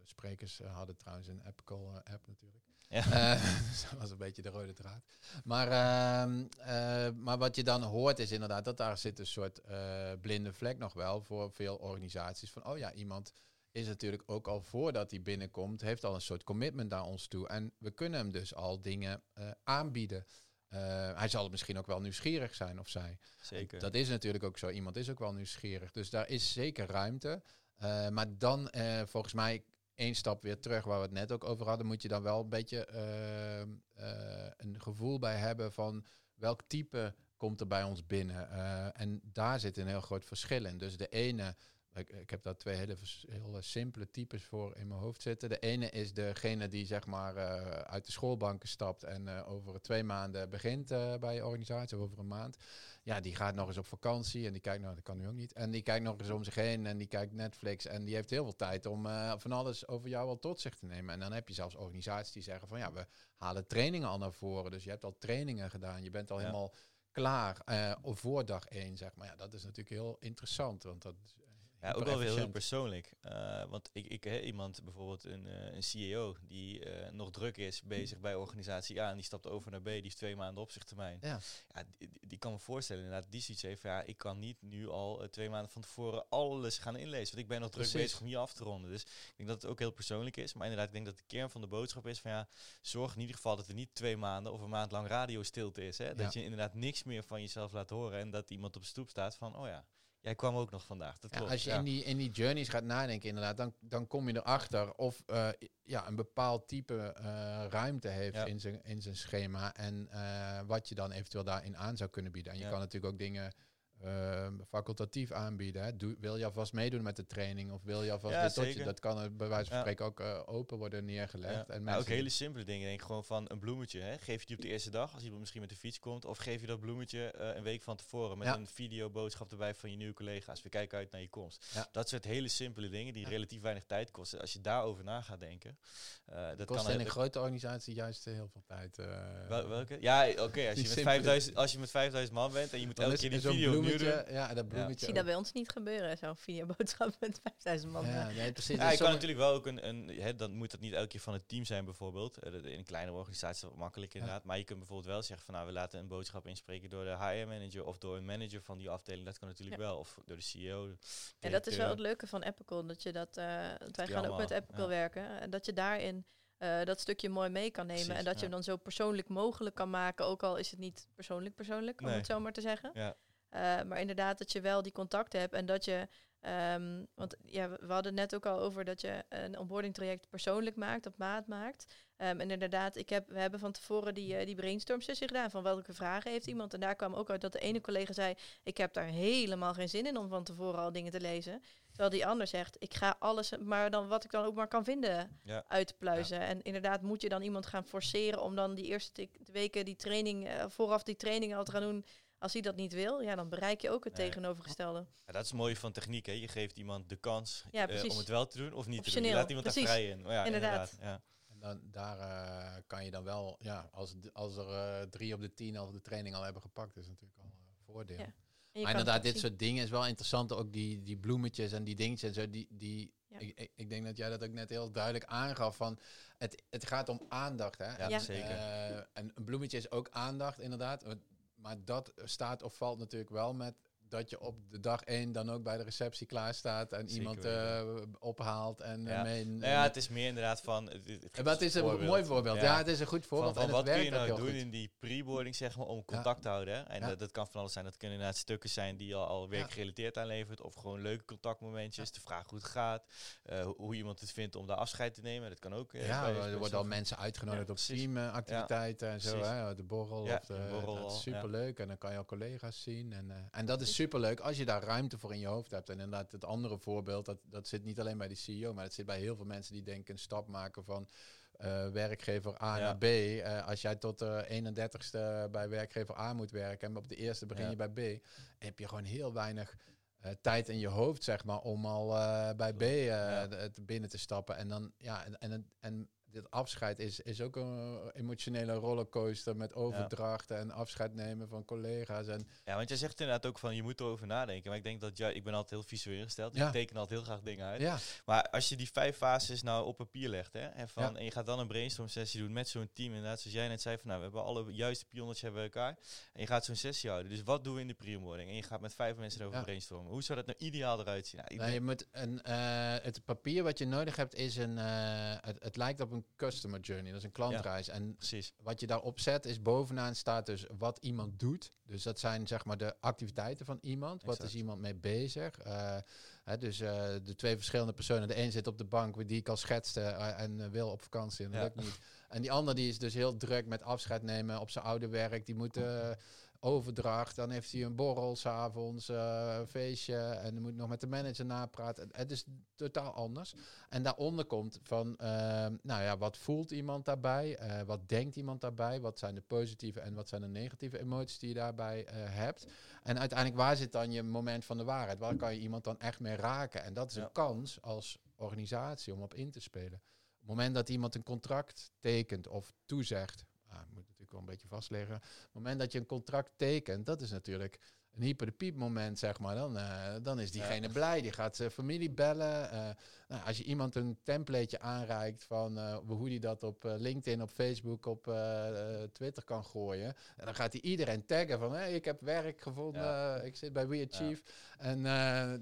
sprekers hadden trouwens een Epical app natuurlijk. Ja. Uh, dat was een beetje de rode draad. Maar, uh, uh, maar wat je dan hoort is inderdaad dat daar zit een soort uh, blinde vlek nog wel voor veel organisaties. Van oh ja, iemand is natuurlijk ook al voordat hij binnenkomt, heeft al een soort commitment naar ons toe. En we kunnen hem dus al dingen uh, aanbieden. Uh, hij zal misschien ook wel nieuwsgierig zijn of zij. Zeker. Dat is natuurlijk ook zo. Iemand is ook wel nieuwsgierig. Dus daar is zeker ruimte. Uh, maar dan, volgens mij, één stap weer terug, waar we het net ook over hadden, moet je dan wel een beetje een gevoel bij hebben van welk type komt er bij ons binnen. en daar zit een heel groot verschil in. Dus de ene ik, ik heb daar twee hele, hele simpele types voor in mijn hoofd zitten. De ene is degene die zeg maar uh, uit de schoolbanken stapt en uh, over twee maanden begint uh, bij je organisatie, of over een maand. Ja, die gaat nog eens op vakantie en die kijkt, nou dat kan nu ook niet. En die kijkt nog eens om zich heen en die kijkt Netflix en die heeft heel veel tijd om van alles over jou al tot zich te nemen. En dan heb je zelfs organisaties die zeggen van ja, we halen trainingen al naar voren. Dus je hebt al trainingen gedaan, je bent al ja. helemaal klaar uh, voor dag één, zeg maar. Ja, dat is natuurlijk heel interessant, want dat ja, ook wel weer heel persoonlijk. Uh, want ik, ik iemand, bijvoorbeeld een, uh, een CEO, die uh, nog druk is bezig bij organisatie A en die stapt over naar B, die heeft twee maanden opzichttermijn. Ja. ja die, die, kan me voorstellen inderdaad, die zoiets heeft ja, ik kan niet nu al twee maanden van tevoren alles gaan inlezen, want ik ben nog druk bezig om hier af te ronden. Dus ik denk dat het ook heel persoonlijk is. Maar inderdaad, ik denk dat de kern van de boodschap is van ja, zorg in ieder geval dat er niet twee maanden of een maand lang radiostilte is. Hè? Dat je inderdaad niks meer van jezelf laat horen en dat iemand op stoep staat van, oh ja, Jij kwam ook nog vandaag. Dat klopt, als je in, die, in die journeys gaat nadenken, inderdaad, dan, dan kom je erachter of uh, ja, een bepaald type uh, ruimte heeft in, zijn, in zijn schema. En uh, wat je dan eventueel daarin aan zou kunnen bieden. En je kan natuurlijk ook dingen uh, facultatief aanbieden. Hè. Doe, wil je alvast meedoen met de training of wil je alvast ja, Dat kan er bij wijze van spreken ook uh, open worden neergelegd. En ja, ook hele simpele dingen. Denk gewoon van een bloemetje. Hè. Geef je die op de eerste dag als iemand misschien met de fiets komt. Of geef je dat bloemetje uh, een week van tevoren met een videoboodschap erbij van je nieuwe collega's. We kijken uit naar je komst. Dat soort hele simpele dingen die relatief weinig tijd kosten. Als je daarover na gaat denken. Uh, dat kost kan in een grote organisatie juist heel veel tijd. Wel, welke? Ja, oké. Okay, als, je met 5000, als je met 5000 man bent en je moet elke keer die video ja, dat bloemetje. Ik zie dat bij ons niet gebeuren, zo'n videoboodschap met 5000 man. Ja, nee, precies. Ja, je kan natuurlijk wel ook een, een hè, dan moet dat niet elke keer van het team zijn bijvoorbeeld. Uh, in een kleine organisatie is dat makkelijk inderdaad. Maar je kunt bijvoorbeeld wel zeggen van nou, we laten een boodschap inspreken door de HR-manager of door een manager van die afdeling. Dat kan natuurlijk wel. Of door de CEO. En dat is wel het leuke van Epical, dat je dat, uh, wij gaan ook met Epical werken. En dat je daarin uh, dat stukje mooi mee kan nemen. en dat je hem dan zo persoonlijk mogelijk kan maken. Ook al is het niet persoonlijk persoonlijk, om het zo maar te zeggen. Ja. Uh, maar inderdaad, dat je wel die contacten hebt en dat je. Um, want ja, we hadden net ook al over dat je een onboarding traject persoonlijk maakt, op maat maakt. Um, en inderdaad, ik heb, we hebben van tevoren die, uh, die brainstorm sessie gedaan van welke vragen heeft iemand. En daar kwam ook uit dat de ene collega zei, ik heb daar helemaal geen zin in om van tevoren al dingen te lezen. Terwijl die ander zegt, ik ga alles, maar dan wat ik dan ook maar kan vinden, ja. uitpluizen. Ja. En inderdaad moet je dan iemand gaan forceren om dan die eerste weken die training, uh, vooraf die training al te gaan doen als hij dat niet wil, ja, dan bereik je ook het tegenovergestelde. Ja, dat is mooi van techniek. Hè? Je geeft iemand de kans ja, uh, om het wel te doen of niet te doen. Je laat iemand precies. daar vrij in. Oh, ja, inderdaad. inderdaad. Ja. En dan, daar uh, kan je dan wel, ja, als, als er uh, drie op de tien al de training al hebben gepakt, is natuurlijk al een voordeel. Ja. Maar inderdaad, dit soort dingen is wel interessant. Ook die, die bloemetjes en die dingetjes en zo. Die, die, ja. ik, ik, denk dat jij dat ook net heel duidelijk aangaf. Van het, het gaat om aandacht. Hè? Ja, en, zeker. Uh, en een bloemetje is ook aandacht, inderdaad. Maar dat staat of valt natuurlijk wel met dat je op de dag één dan ook bij de receptie klaar staat en iemand uh, ophaalt en ja. mee. Nou ja, het is meer inderdaad van. Het, het, het is een mooi voorbeeld. Ja. het is een goed voorbeeld. Van, van wat kun je nou doen in die preboarding, zeg maar, om contact te houden? En dat, dat, kan van alles zijn. Dat kunnen inderdaad stukken zijn die al, al werkgerelateerd aanlevert, of gewoon leuke contactmomentjes, de vraag hoe het gaat, uh, hoe iemand het vindt om daar afscheid te nemen. Dat kan ook. Uh, ja, er worden al mensen uitgenodigd op teamactiviteiten en zo, hè, de borrel. of de, borrel dat is superleuk en dan kan je al collega's zien en en dat is superleuk als je daar ruimte voor in je hoofd hebt. En inderdaad, het andere voorbeeld, dat, dat zit niet alleen bij de CEO, maar het zit bij heel veel mensen die denken een stap maken van uh, werkgever A naar B. Uh, als jij tot de 31ste bij werkgever A moet werken en op de eerste begin je bij B, heb je gewoon heel weinig uh, tijd in je hoofd, zeg maar, om al bij B ja. binnen te stappen. En dan, ja, en, en, en dit afscheid is, is ook een emotionele rollercoaster met overdrachten en afscheid nemen van collega's. En ja, want jij zegt inderdaad ook van je moet erover nadenken. Maar ik denk dat ja, ik ben altijd heel visueel ingesteld. Dus Ja. ik teken altijd heel graag dingen uit. ja, Maar als je die vijf fases nou op papier legt, hè, en, van, en je gaat dan een brainstorm sessie doen met zo'n team, inderdaad, zoals jij net zei, van nou, we hebben alle juiste pionnetjes hebben we elkaar. En je gaat zo'n sessie houden. Dus wat doen we in de pre-onboarding? En je gaat met vijf mensen erover Ja. brainstormen. Hoe zou dat nou ideaal eruit zien? Nou, Nee, je moet een, eh, het papier wat je nodig hebt is een, eh, het, het lijkt op een customer journey, dat is een klantreis. En precies. wat je daarop zet is bovenaan staat dus wat iemand doet. Dus dat zijn zeg maar de activiteiten van iemand. Wat is iemand mee bezig? Eh, hè, dus eh, de twee verschillende personen. De een zit op de bank die ik al schetste eh, en wil op vakantie en dat Ja. lukt niet. En die ander die is dus heel druk met afscheid nemen op zijn oude werk. Die moet overdracht. Dan heeft hij een borrel s'avonds, een feestje. En dan moet nog met de manager napraten. Het is totaal anders. En daaronder komt van, eh, nou ja, wat voelt iemand daarbij? Eh, wat denkt iemand daarbij? Wat zijn de positieve en wat zijn de negatieve emoties die je daarbij eh, hebt? En uiteindelijk, waar zit dan je moment van de waarheid? Waar kan je iemand dan echt mee raken? En dat is Ja. een kans als organisatie om op in te spelen. Op het moment dat iemand een contract tekent of toezegt, ah, ik moet natuurlijk wel een beetje vastleggen. Op het moment dat je een contract tekent, dat is natuurlijk een hyper de piep moment, zeg maar. Dan, eh, dan is diegene Ja. blij, die gaat zijn familie bellen. eh, nou, als je iemand een templateje aanreikt van eh, hoe die dat op eh, LinkedIn, op Facebook, op eh, Twitter kan gooien. En dan gaat hij iedereen taggen van hey, ik heb werk gevonden, Ja. ik zit bij We Achieve. En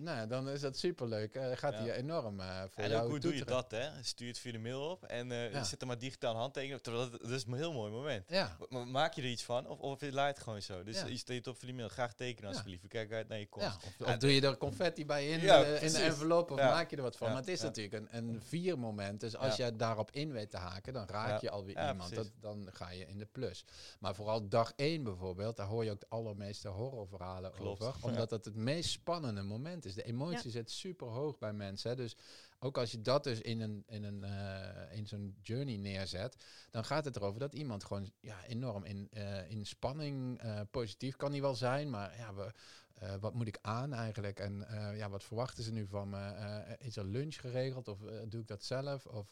nou, dan is dat superleuk. Gaat Ja. hij enorm eh voor En jou ook hoe doe je dat, hè? Stuur het via de mail op en Ja. zet er maar digitaal handtekening op. Dat, dat is een heel mooi moment. Ja, maak je er iets van? Of, of laat het gewoon zo? Dus Ja. je steekt op voor die mail. Graag tekenen Ja. alsjeblieft. We kijken uit naar je komst. ja. Of, Ja, of doe je er confetti bij in, Ja, de, in de envelop of Ja. maak je er wat van. Ja, Maar het is ja. natuurlijk een, een viermoment. Dus als Ja. je daarop in weet te haken, dan raak Ja. je alweer Ja, iemand. Dat, dan ga je in de plus. Maar vooral dag één bijvoorbeeld, daar hoor je ook de allermeeste horrorverhalen Klopt. over. Ja. Omdat het het meest spannende moment is. De emotie zit super hoog bij mensen. hè. Dus ook als je dat dus in, een, in, een, eh, in zo'n journey neerzet, dan gaat het erover dat iemand gewoon ja, enorm in, eh, in spanning, eh, positief kan hij wel zijn, maar ja, we, eh, wat moet ik aan eigenlijk? En eh, ja, wat verwachten ze nu van me? Eh, is er lunch geregeld of doe ik dat zelf? Of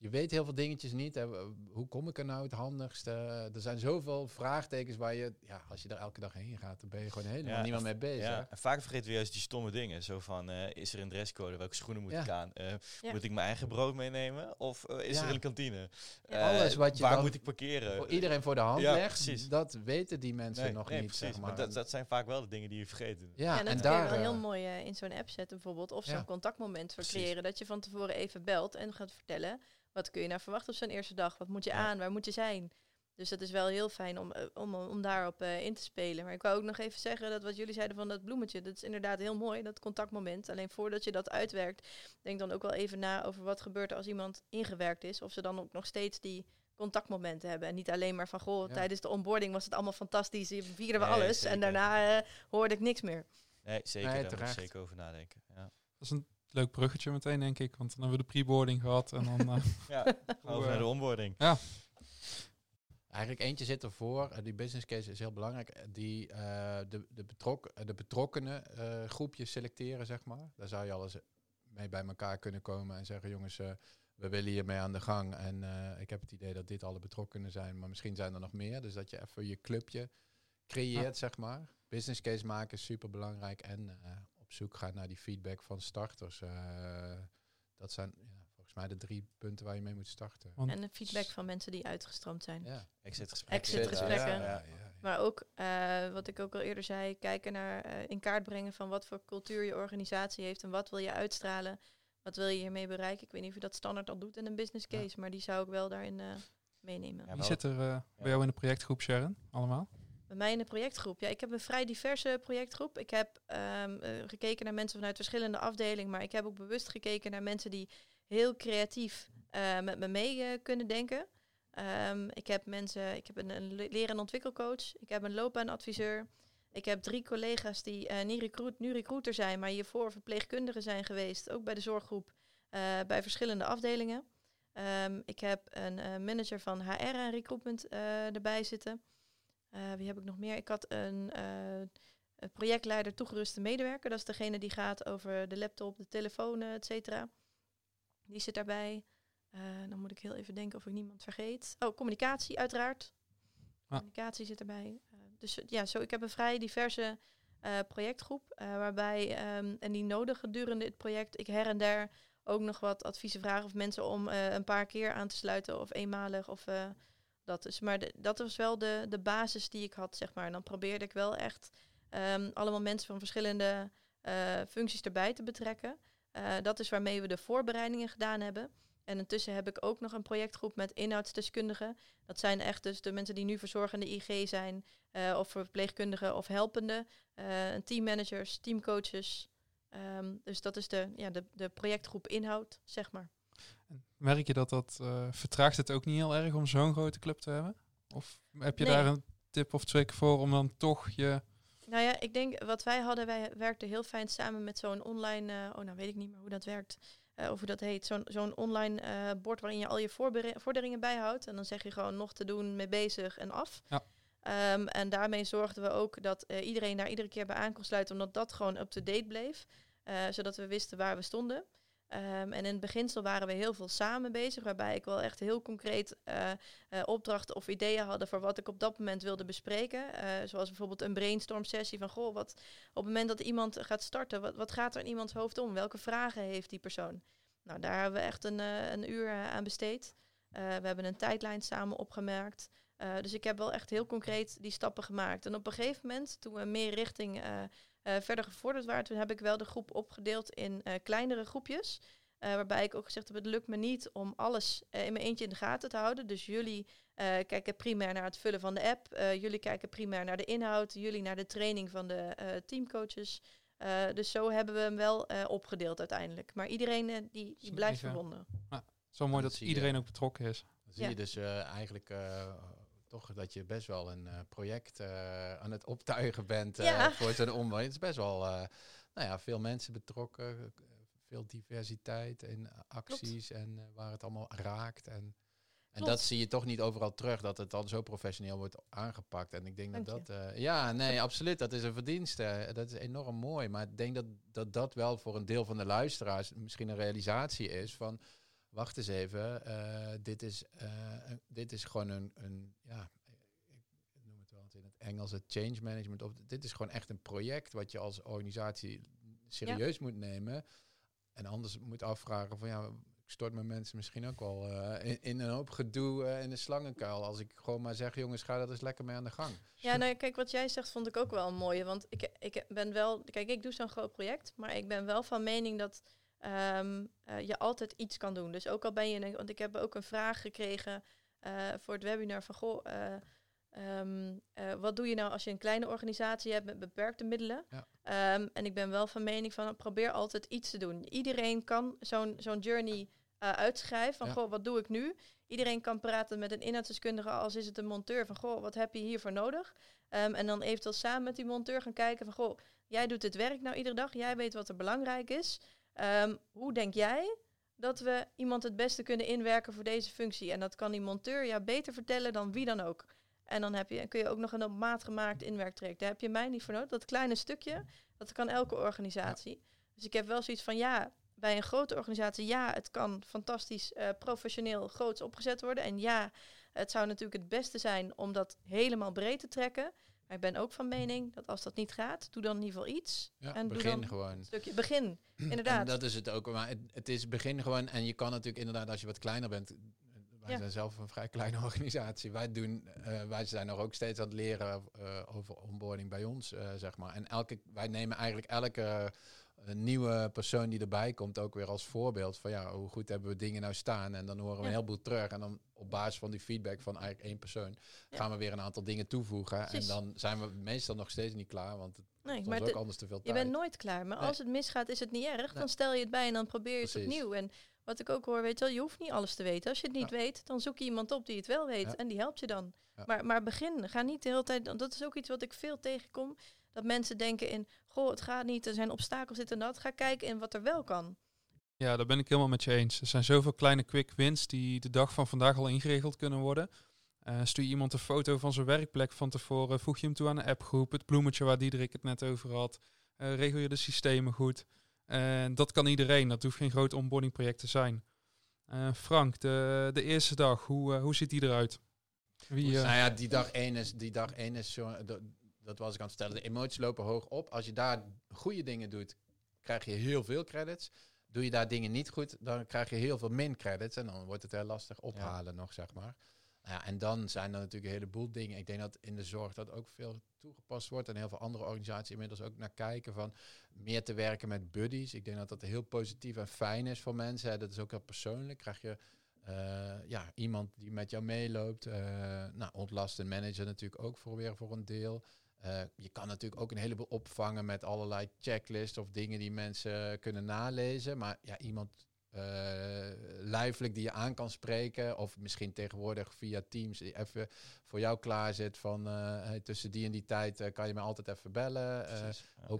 je weet heel veel dingetjes niet. Hè. Hoe kom ik er nou het handigste? er zijn zoveel vraagtekens waar je, ja, als je er elke dag heen gaat, dan ben je gewoon helemaal Ja, niemand mee bezig. Ja, en vaak vergeten we juist die stomme dingen. Zo van, eh, is er een dresscode? Welke schoenen moet Ja. ik aan? Eh, Ja. Moet ik mijn eigen brood meenemen? Of eh, is Ja. er een kantine? Ja. Alles wat je waar dan moet ik parkeren? Voor iedereen voor de hand Ja, legt, precies. dat weten die mensen Nee, nog nee, niet. precies. Zeg maar. Maar dat, dat zijn vaak wel de dingen die je vergeet. ja, Ja, en en, dat kun je daar... wel heel mooi in zo'n app zetten bijvoorbeeld. Of zo'n Ja. contactmoment voor creëren. Dat je van tevoren even belt en gaat vertellen. Wat kun je nou verwachten op zo'n eerste dag? Wat moet je Ja. aan? Waar moet je zijn? Dus dat is wel heel fijn om, eh, om, om daarop eh, in te spelen. Maar ik wou ook nog even zeggen dat wat jullie zeiden van dat bloemetje. Dat is inderdaad heel mooi, dat contactmoment. Alleen voordat je dat uitwerkt, denk dan ook wel even na over wat gebeurt er als iemand ingewerkt is. Of ze dan ook nog steeds die contactmomenten hebben. En niet alleen maar van, goh, Ja. tijdens de onboarding was het allemaal fantastisch. Hier vierden we Nee, alles. zeker. En daarna eh, hoorde ik niks meer. Nee, zeker. Nee, daar moet je terecht. zeker over nadenken. Ja, Dat is een leuk bruggetje meteen, denk ik. Want dan hebben we de pre-boarding gehad. En dan, eh, ja hoe, over naar eh, de onboarding. Eigenlijk eentje zit ervoor. eh, die business case is heel belangrijk. eh, Die eh, de, de, betrok, eh, de betrokkenen eh, groepjes selecteren, zeg maar. Daar zou je alles mee bij elkaar kunnen komen en zeggen, jongens, eh, we willen hiermee aan de gang. En eh, ik heb het idee dat dit alle betrokkenen zijn, maar misschien zijn er nog meer. Dus dat je even je clubje creëert, zeg maar. Business case maken is super belangrijk. En eh, op zoek gaan naar die feedback van starters. Eh, dat zijn ja, volgens mij de drie punten waar je mee moet starten. want En een feedback van mensen die uitgestroomd zijn. Ja. Exit gesprekken. Exit gesprekken. Ja, ja, ja, ja. Maar ook, eh, wat ik ook al eerder zei, kijken naar eh, in kaart brengen van wat voor cultuur je organisatie heeft en wat wil je uitstralen. Wat wil je hiermee bereiken? Ik weet niet of je dat standaard al doet in een business Ja. case, maar die zou ik wel daarin eh, meenemen. Ja, wie zit er eh, bij jou in de projectgroep, Sharon? Allemaal? Bij mij in de projectgroep. Ja, ik heb een vrij diverse projectgroep. Ik heb ehm, eh, gekeken naar mensen vanuit verschillende afdelingen, maar ik heb ook bewust gekeken naar mensen die heel creatief eh, met me mee eh, kunnen denken. Ehm, ik heb mensen, ik heb een, een le- leren- en ontwikkelcoach, ik heb een loopbaanadviseur. Ik heb drie collega's die niet recruit, nu recruiter zijn, maar hiervoor verpleegkundigen zijn geweest, ook bij de zorggroep, bij verschillende afdelingen. Ehm, ik heb een manager van HR en recruitment erbij zitten. Eh, wie heb ik nog meer? Ik had een, eh, een projectleider toegeruste medewerker. Dat is degene die gaat over de laptop, de telefoon, eh, et cetera. Die zit daarbij. dan moet ik heel even denken of ik niemand vergeet. Oh, communicatie uiteraard. Communicatie zit erbij. dus ja, zo, ik heb een vrij diverse projectgroep. waarbij, ehm, en die nodig gedurende het project, ik her en der ook nog wat adviezen vragen of mensen om een paar keer aan te sluiten of eenmalig of dat is. Maar dat was wel de, de basis die ik had, zeg maar. En dan probeerde ik wel echt um, allemaal mensen van verschillende uh, functies erbij te betrekken. Uh, dat is waarmee we de voorbereidingen gedaan hebben. En intussen heb ik ook nog een projectgroep met inhoudsdeskundigen. Dat zijn echt dus de mensen die nu verzorgende IG zijn, uh, of verpleegkundigen of helpende, teammanagers, teamcoaches. Um, dus dat is de, ja, de, de projectgroep inhoud, zeg maar. Merk je dat dat vertraagt het ook niet heel erg om zo'n grote club te hebben? Of heb je daar een tip of twee voor om dan toch je nou ja, ik denk wat wij hadden, wij werkten heel fijn samen met zo'n online, uh, oh nou weet ik niet meer hoe dat werkt, uh, of hoe dat heet, zo'n zo'n online bord waarin je al je vorderingen bijhoudt. En dan zeg je gewoon nog te doen, mee bezig en af. Ja. Um, en daarmee zorgden we ook dat iedereen daar iedere keer bij aan kon sluiten, omdat dat gewoon up-to-date bleef. zodat we wisten waar we stonden. Um, en in het beginsel waren we heel veel samen bezig, waarbij ik wel echt heel concreet uh, uh, opdrachten of ideeën hadden voor wat ik op dat moment wilde bespreken. Uh, zoals bijvoorbeeld een brainstorm sessie van, goh, wat op het moment dat iemand gaat starten, wat, wat gaat er in iemands hoofd om? Welke vragen heeft die persoon? Nou, daar hebben we echt een, een uur aan besteed. we hebben een tijdlijn samen opgemerkt. dus ik heb wel echt heel concreet die stappen gemaakt. En op een gegeven moment, toen we meer richting uh, verder gevorderd waren, toen heb ik wel de groep opgedeeld in uh, kleinere groepjes. Uh, waarbij ik ook gezegd heb, het lukt me niet om alles in mijn eentje in de gaten te houden. Dus jullie kijken primair naar het vullen van de app. jullie kijken primair naar de inhoud. Jullie naar de training van de teamcoaches. dus zo hebben we hem wel opgedeeld uiteindelijk. Maar iedereen die, die blijft verbonden. Ja, zo mooi dat iedereen ook betrokken is. Dan zie je dus eigenlijk toch dat je best wel een uh, project uh, aan het optuigen bent ja. voor zo'n omweg. Het is best wel, nou ja, veel mensen betrokken, veel diversiteit in acties en waar het allemaal raakt. En, en dat zie je toch niet overal terug, dat het dan zo professioneel wordt aangepakt. En ik denk Dank dat dat, ja, nee, absoluut, dat is een verdienste. Dat is enorm mooi. Maar ik denk dat, dat dat wel voor een deel van de luisteraars misschien een realisatie is van wacht eens even, uh, dit, is, uh, dit is gewoon een, een ja, ik noem het wel in het Engels, het change management. Of, dit is gewoon echt een project wat je als organisatie serieus moet nemen. En anders moet afvragen van ja, ik stort mijn mensen misschien ook wel uh, in, in, een hoop gedoe in de slangenkuil. Als ik gewoon maar zeg, jongens, ga dat eens lekker mee aan de gang. Ja, nou kijk, wat jij zegt vond ik ook wel een mooie. Want ik, ik ben wel, kijk, ik doe zo'n groot project, maar ik ben wel van mening dat um, uh, je altijd iets kan doen. Dus ook al ben je, want ik heb ook een vraag gekregen uh, voor het webinar van goh, uh, um, wat doe je nou als je een kleine organisatie hebt met beperkte middelen? Ja. Um, en ik ben wel van mening van probeer altijd iets te doen. Iedereen kan zo'n zo'n journey uitschrijven van ja. goh, wat doe ik nu? Iedereen kan praten met een inhoudsdeskundige als is het een monteur van goh, wat heb je hiervoor nodig? en dan eventueel samen met die monteur gaan kijken van goh, jij doet het werk nou iedere dag, jij weet wat er belangrijk is. Um, hoe denk jij dat we iemand het beste kunnen inwerken voor deze functie? En dat kan die monteur ja beter vertellen dan wie dan ook. En dan heb je, kun je ook nog een op maat gemaakt inwerktraject. Daar heb je mij niet voor nodig. Dat kleine stukje, dat kan elke organisatie. Dus ik heb wel zoiets van ja, bij een grote organisatie, ja, het kan fantastisch uh, professioneel groots opgezet worden. En ja, het zou natuurlijk het beste zijn om dat helemaal breed te trekken. Maar ik ben ook van mening dat als dat niet gaat, doe dan in ieder geval iets. Ja, en begin doe dan gewoon. Een stukje begin, inderdaad. En dat is het ook. Maar het, het, is begin gewoon. En je kan natuurlijk inderdaad, als je wat kleiner bent. Wij zijn zelf een vrij kleine organisatie. Wij, doen, uh, wij zijn nog ook steeds aan het leren uh, over onboarding bij ons, uh, zeg maar. En elke, wij nemen eigenlijk elke een nieuwe persoon die erbij komt ook weer als voorbeeld van ja, hoe goed hebben we dingen nou staan. En dan horen we een heleboel terug. En dan op basis van die feedback van eigenlijk één persoon gaan we weer een aantal dingen toevoegen. En dan zijn we meestal nog steeds niet klaar, want het nee, maar ook anders te veel tijd. Je bent nooit klaar, maar als het misgaat is het niet erg. Dan stel je het bij en dan probeer je het opnieuw. En wat ik ook hoor, weet je wel, je hoeft niet alles te weten. Als je het niet weet, dan zoek je iemand op die het wel weet en die helpt je dan. Maar, maar begin, ga niet de hele tijd, dat is ook iets wat ik veel tegenkom. Dat mensen denken in, goh, het gaat niet, er zijn obstakels, dit en dat. Ga kijken in wat er wel kan. Ja, daar ben ik helemaal met je eens. Er zijn zoveel kleine quick wins die de dag van vandaag al ingeregeld kunnen worden. Uh, stuur je iemand een foto van zijn werkplek van tevoren, voeg je hem toe aan een appgroep, het bloemetje waar Diederik het net over had, uh, regel je de systemen goed. En dat kan iedereen, dat hoeft geen groot onboardingproject te zijn. Uh, Frank, de, de eerste dag, hoe, uh, hoe ziet die eruit? Wie, uh... Nou ja, die dag één is, die dag één is zo, dat, was ik aan het vertellen. De emoties lopen hoog op. Als je daar goede dingen doet, krijg je heel veel credits. Doe je daar dingen niet goed, dan krijg je heel veel min credits. En dan wordt het heel lastig ophalen nog, zeg maar. Ja, en dan zijn er natuurlijk een heleboel dingen. Ik denk dat in de zorg dat ook veel toegepast wordt. En heel veel andere organisaties inmiddels ook naar kijken van meer te werken met buddies. Ik denk dat dat heel positief en fijn is voor mensen. Dat is ook heel persoonlijk. Krijg je uh, ja, iemand die met jou meeloopt. Uh, nou, ontlasten manager natuurlijk ook voor weer voor een deel. Uh, je kan natuurlijk ook een heleboel opvangen met allerlei checklists of dingen die mensen kunnen nalezen. Maar ja, iemand uh, lijfelijk die je aan kan spreken. Of misschien tegenwoordig via Teams die even voor jou klaar zit van uh, hey, tussen die en die tijd uh, kan je me altijd even bellen.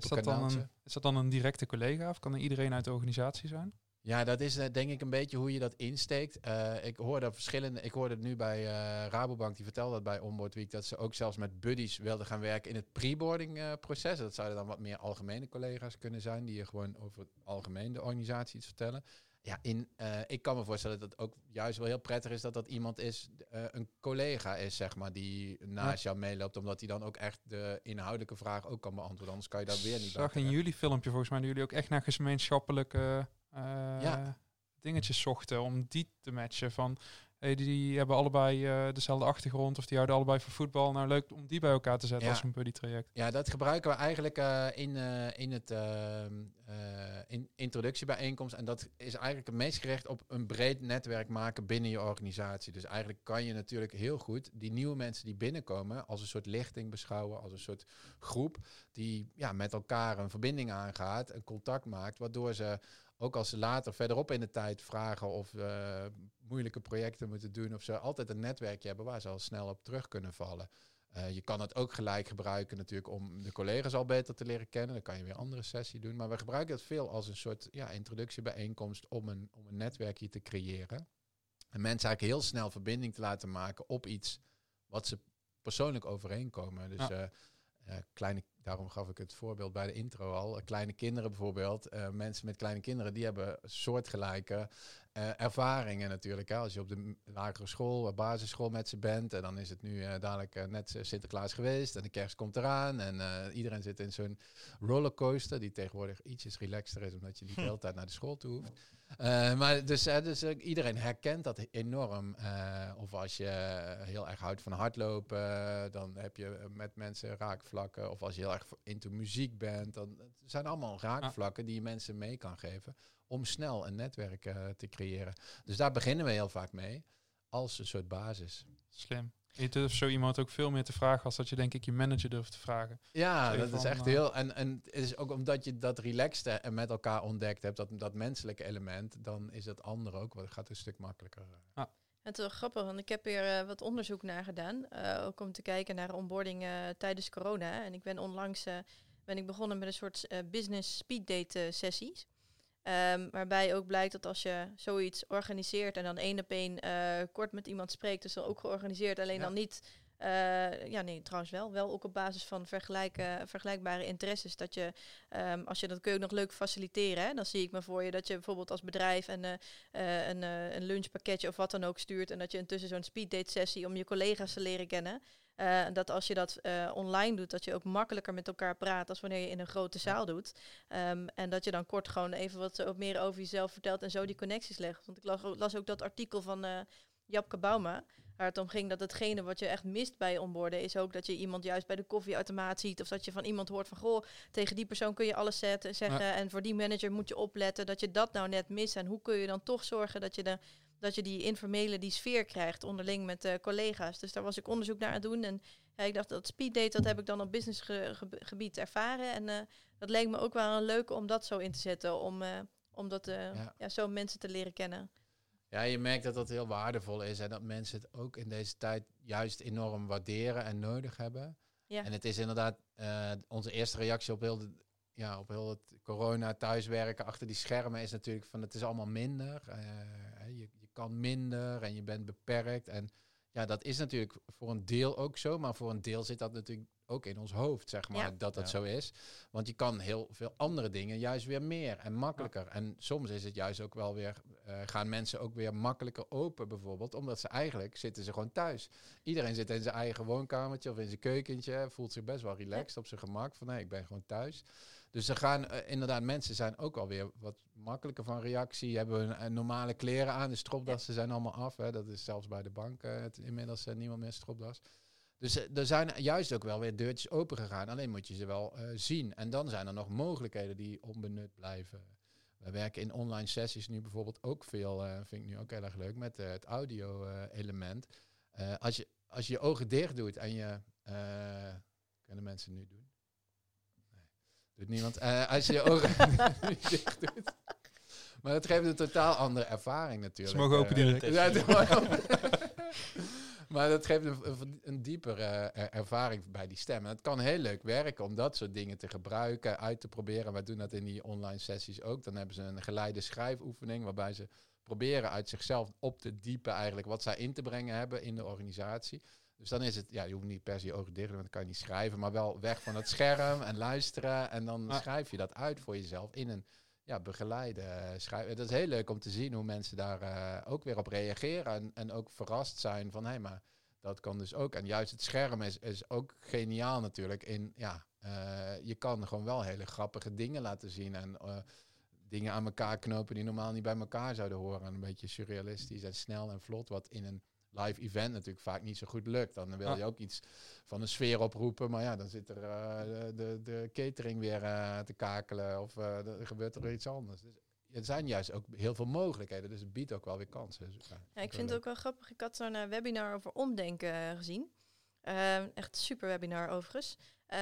is, dat dan een, is dat dan een directe collega of kan er iedereen uit de organisatie zijn? Ja, dat is denk ik een beetje hoe je dat insteekt. ik hoorde verschillende. Ik hoorde het nu bij Rabobank, die vertelde dat bij Onboard Week, dat ze ook zelfs met buddies wilden gaan werken in het preboarding proces. Dat zouden dan wat meer algemene collega's kunnen zijn, die je gewoon over het algemeen de organisatie iets vertellen. Ja, in, uh, ik kan me voorstellen dat het ook juist wel heel prettig is dat dat iemand is, uh, een collega is, zeg maar, die naast jou meeloopt. Omdat hij dan ook echt de inhoudelijke vraag ook kan beantwoorden. Anders kan je daar weer niet bij. zag in jullie filmpje volgens mij dat jullie ook echt naar gemeenschappelijke uh, ja. dingetjes zochten om die te matchen. Van Hey, die hebben allebei uh, dezelfde achtergrond of die houden allebei van voetbal. Nou, leuk om die bij elkaar te zetten als een buddy traject. Ja, dat gebruiken we eigenlijk uh, in, in het ehm, in introductiebijeenkomst. En dat is eigenlijk het meest gericht op een breed netwerk maken binnen je organisatie. Dus eigenlijk kan je natuurlijk heel goed die nieuwe mensen die binnenkomen als een soort lichting beschouwen, als een soort groep die ja, met elkaar een verbinding aangaat, een contact maakt, waardoor ze ook als ze later verderop in de tijd vragen of uh, moeilijke projecten moeten doen of ze altijd een netwerkje hebben waar ze al snel op terug kunnen vallen. Uh, je kan het ook gelijk gebruiken natuurlijk om de collega's al beter te leren kennen. Dan kan je weer een andere sessie doen. Maar we gebruiken het veel als een soort ja, introductiebijeenkomst om een, om een netwerkje te creëren. En mensen eigenlijk heel snel verbinding te laten maken op iets wat ze persoonlijk overeenkomen. Dus ja. uh, kleine Daarom gaf ik het voorbeeld bij de intro al. Kleine kinderen bijvoorbeeld. Uh, mensen met kleine kinderen, die hebben soortgelijke uh, ervaringen natuurlijk. Hè. Als je op de lagere school, basisschool met ze bent. En dan is het nu dadelijk net Sinterklaas geweest. En de kerst komt eraan. En iedereen zit in zo'n rollercoaster. Die tegenwoordig ietsjes relaxter is. Omdat je niet de hele tijd naar de school toe hoeft. Maar dus, dus iedereen herkent dat enorm. of als je heel erg houdt van hardlopen, dan heb je met mensen raakvlakken. Of als je heel erg into muziek bent, dan het zijn allemaal raakvlakken die je mensen mee kan geven om snel een netwerk te creëren. Dus daar beginnen we heel vaak mee als een soort basis. Slim. Je durft zo iemand ook veel meer te vragen als dat je denk ik je manager durft te vragen. Ja, dat is echt heel... En, en het is ook omdat je dat relaxed en met elkaar ontdekt hebt, dat, dat menselijke element, dan is het andere ook wat gaat een stuk makkelijker. Ah. Het is wel grappig, want ik heb hier uh, wat onderzoek naar gedaan. Uh, ook om te kijken naar onboarding uh, tijdens corona. En ik ben onlangs ben ik begonnen met een soort business speed date sessies. Um, waarbij ook blijkt dat als je zoiets organiseert en dan één op één kort met iemand spreekt, dus dan ook georganiseerd, alleen dan niet. Uh, ja, nee, trouwens wel. Wel ook op basis van vergelijkbare interesses. Dat je, um, als je dat kun je ook nog leuk faciliteren. Hè? Dan zie ik me voor je dat je bijvoorbeeld als bedrijf een, uh, een, een lunchpakketje of wat dan ook stuurt. En dat je intussen zo'n speeddate sessie om je collega's te leren kennen. Uh, dat als je dat uh, online doet, dat je ook makkelijker met elkaar praat als wanneer je in een grote zaal doet. Um, en dat je dan kort gewoon even wat meer over jezelf vertelt en zo die connecties legt. Want ik las, las ook dat artikel van uh, Japke Bauma, waar het om ging dat hetgene wat je echt mist bij onboarden is ook dat je iemand juist bij de koffieautomaat ziet. Of dat je van iemand hoort van, goh, tegen die persoon kun je alles zetten, zeggen. En voor die manager moet je opletten dat je dat nou net mist. En hoe kun je dan toch zorgen dat je de dat je die informele die sfeer krijgt onderling met uh, collega's. Dus daar was ik onderzoek naar aan het doen. En ja, ik dacht dat speeddate, dat heb ik dan op businessgebied ervaren. En uh, dat leek me ook wel een leuke om dat zo in te zetten. Om, uh, om dat, ja. ja. zo mensen te leren kennen. Ja, je merkt dat dat heel waardevol is. En dat mensen het ook in deze tijd juist enorm waarderen en nodig hebben. Ja. En het is inderdaad onze eerste reactie op heel, de, ja, op heel het corona thuiswerken achter die schermen is natuurlijk van het is allemaal minder. je, kan minder en je bent beperkt. En ja, dat is natuurlijk voor een deel ook zo, maar voor een deel zit dat natuurlijk ook in ons hoofd, zeg maar, Ja. dat dat Ja. zo is. Want je kan heel veel andere dingen juist weer meer en makkelijker. En soms is het juist ook wel weer, eh, gaan mensen ook weer makkelijker open bijvoorbeeld, omdat ze eigenlijk zitten ze gewoon thuis. Iedereen zit in zijn eigen woonkamertje of in zijn keukentje, voelt zich best wel relaxed op zijn gemak, van hé, ik ben gewoon thuis. Dus ze gaan, eh, inderdaad, mensen zijn ook alweer wat makkelijker van reactie, hebben hun eh, normale kleren aan, de stropdassen zijn allemaal af. Hè. Dat is zelfs bij de bank eh, het, inmiddels niemand meer stropdas. Dus eh, er zijn juist ook wel weer deurtjes open gegaan. Alleen moet je ze wel eh, zien. En dan zijn er nog mogelijkheden die onbenut blijven. We werken in online sessies nu bijvoorbeeld ook veel, eh, vind ik nu ook heel erg leuk, met het audio-element. als, je, als je je ogen dicht doet en je... kunnen mensen nu doen? Nee, doet niemand. Als je je ogen dicht doet. Maar dat geeft een totaal andere ervaring natuurlijk. Ze mogen open direct. ja. maar dat geeft een, een, diepere eh, er- ervaring bij die stem. En het kan heel leuk werken om dat soort dingen te gebruiken, uit te proberen. Wij doen dat in die online sessies ook. Dan hebben ze een geleide schrijfoefening waarbij ze proberen uit zichzelf op te diepen eigenlijk wat zij in te brengen hebben in de organisatie. Dus dan is het, ja, je hoeft niet per se je ogen dicht te doen, want dan kan je niet schrijven, maar wel weg van het scherm en luisteren. En dan schrijf je dat uit voor jezelf in een ja, begeleide uh, schrijven. Dat is heel leuk om te zien hoe mensen daar uh, ook weer op reageren en, en ook verrast zijn van hé, hey, maar dat kan dus ook. En juist het scherm is, is ook geniaal natuurlijk in, ja, je kan gewoon wel hele grappige dingen laten zien en dingen aan elkaar knopen die normaal niet bij elkaar zouden horen. En een beetje surrealistisch en snel en vlot, wat in een live event natuurlijk vaak niet zo goed lukt. Dan wil je ook iets van een sfeer oproepen, maar ja, dan zit er uh, de, de, de, catering weer uh, te kakelen of uh, er gebeurt er iets anders. Dus er zijn juist ook heel veel mogelijkheden, dus het biedt ook wel weer kansen. Dus, ja, ja, ik vind het ook wel grappig. Ik had zo'n uh, webinar over omdenken uh, gezien. Uh, echt super webinar overigens.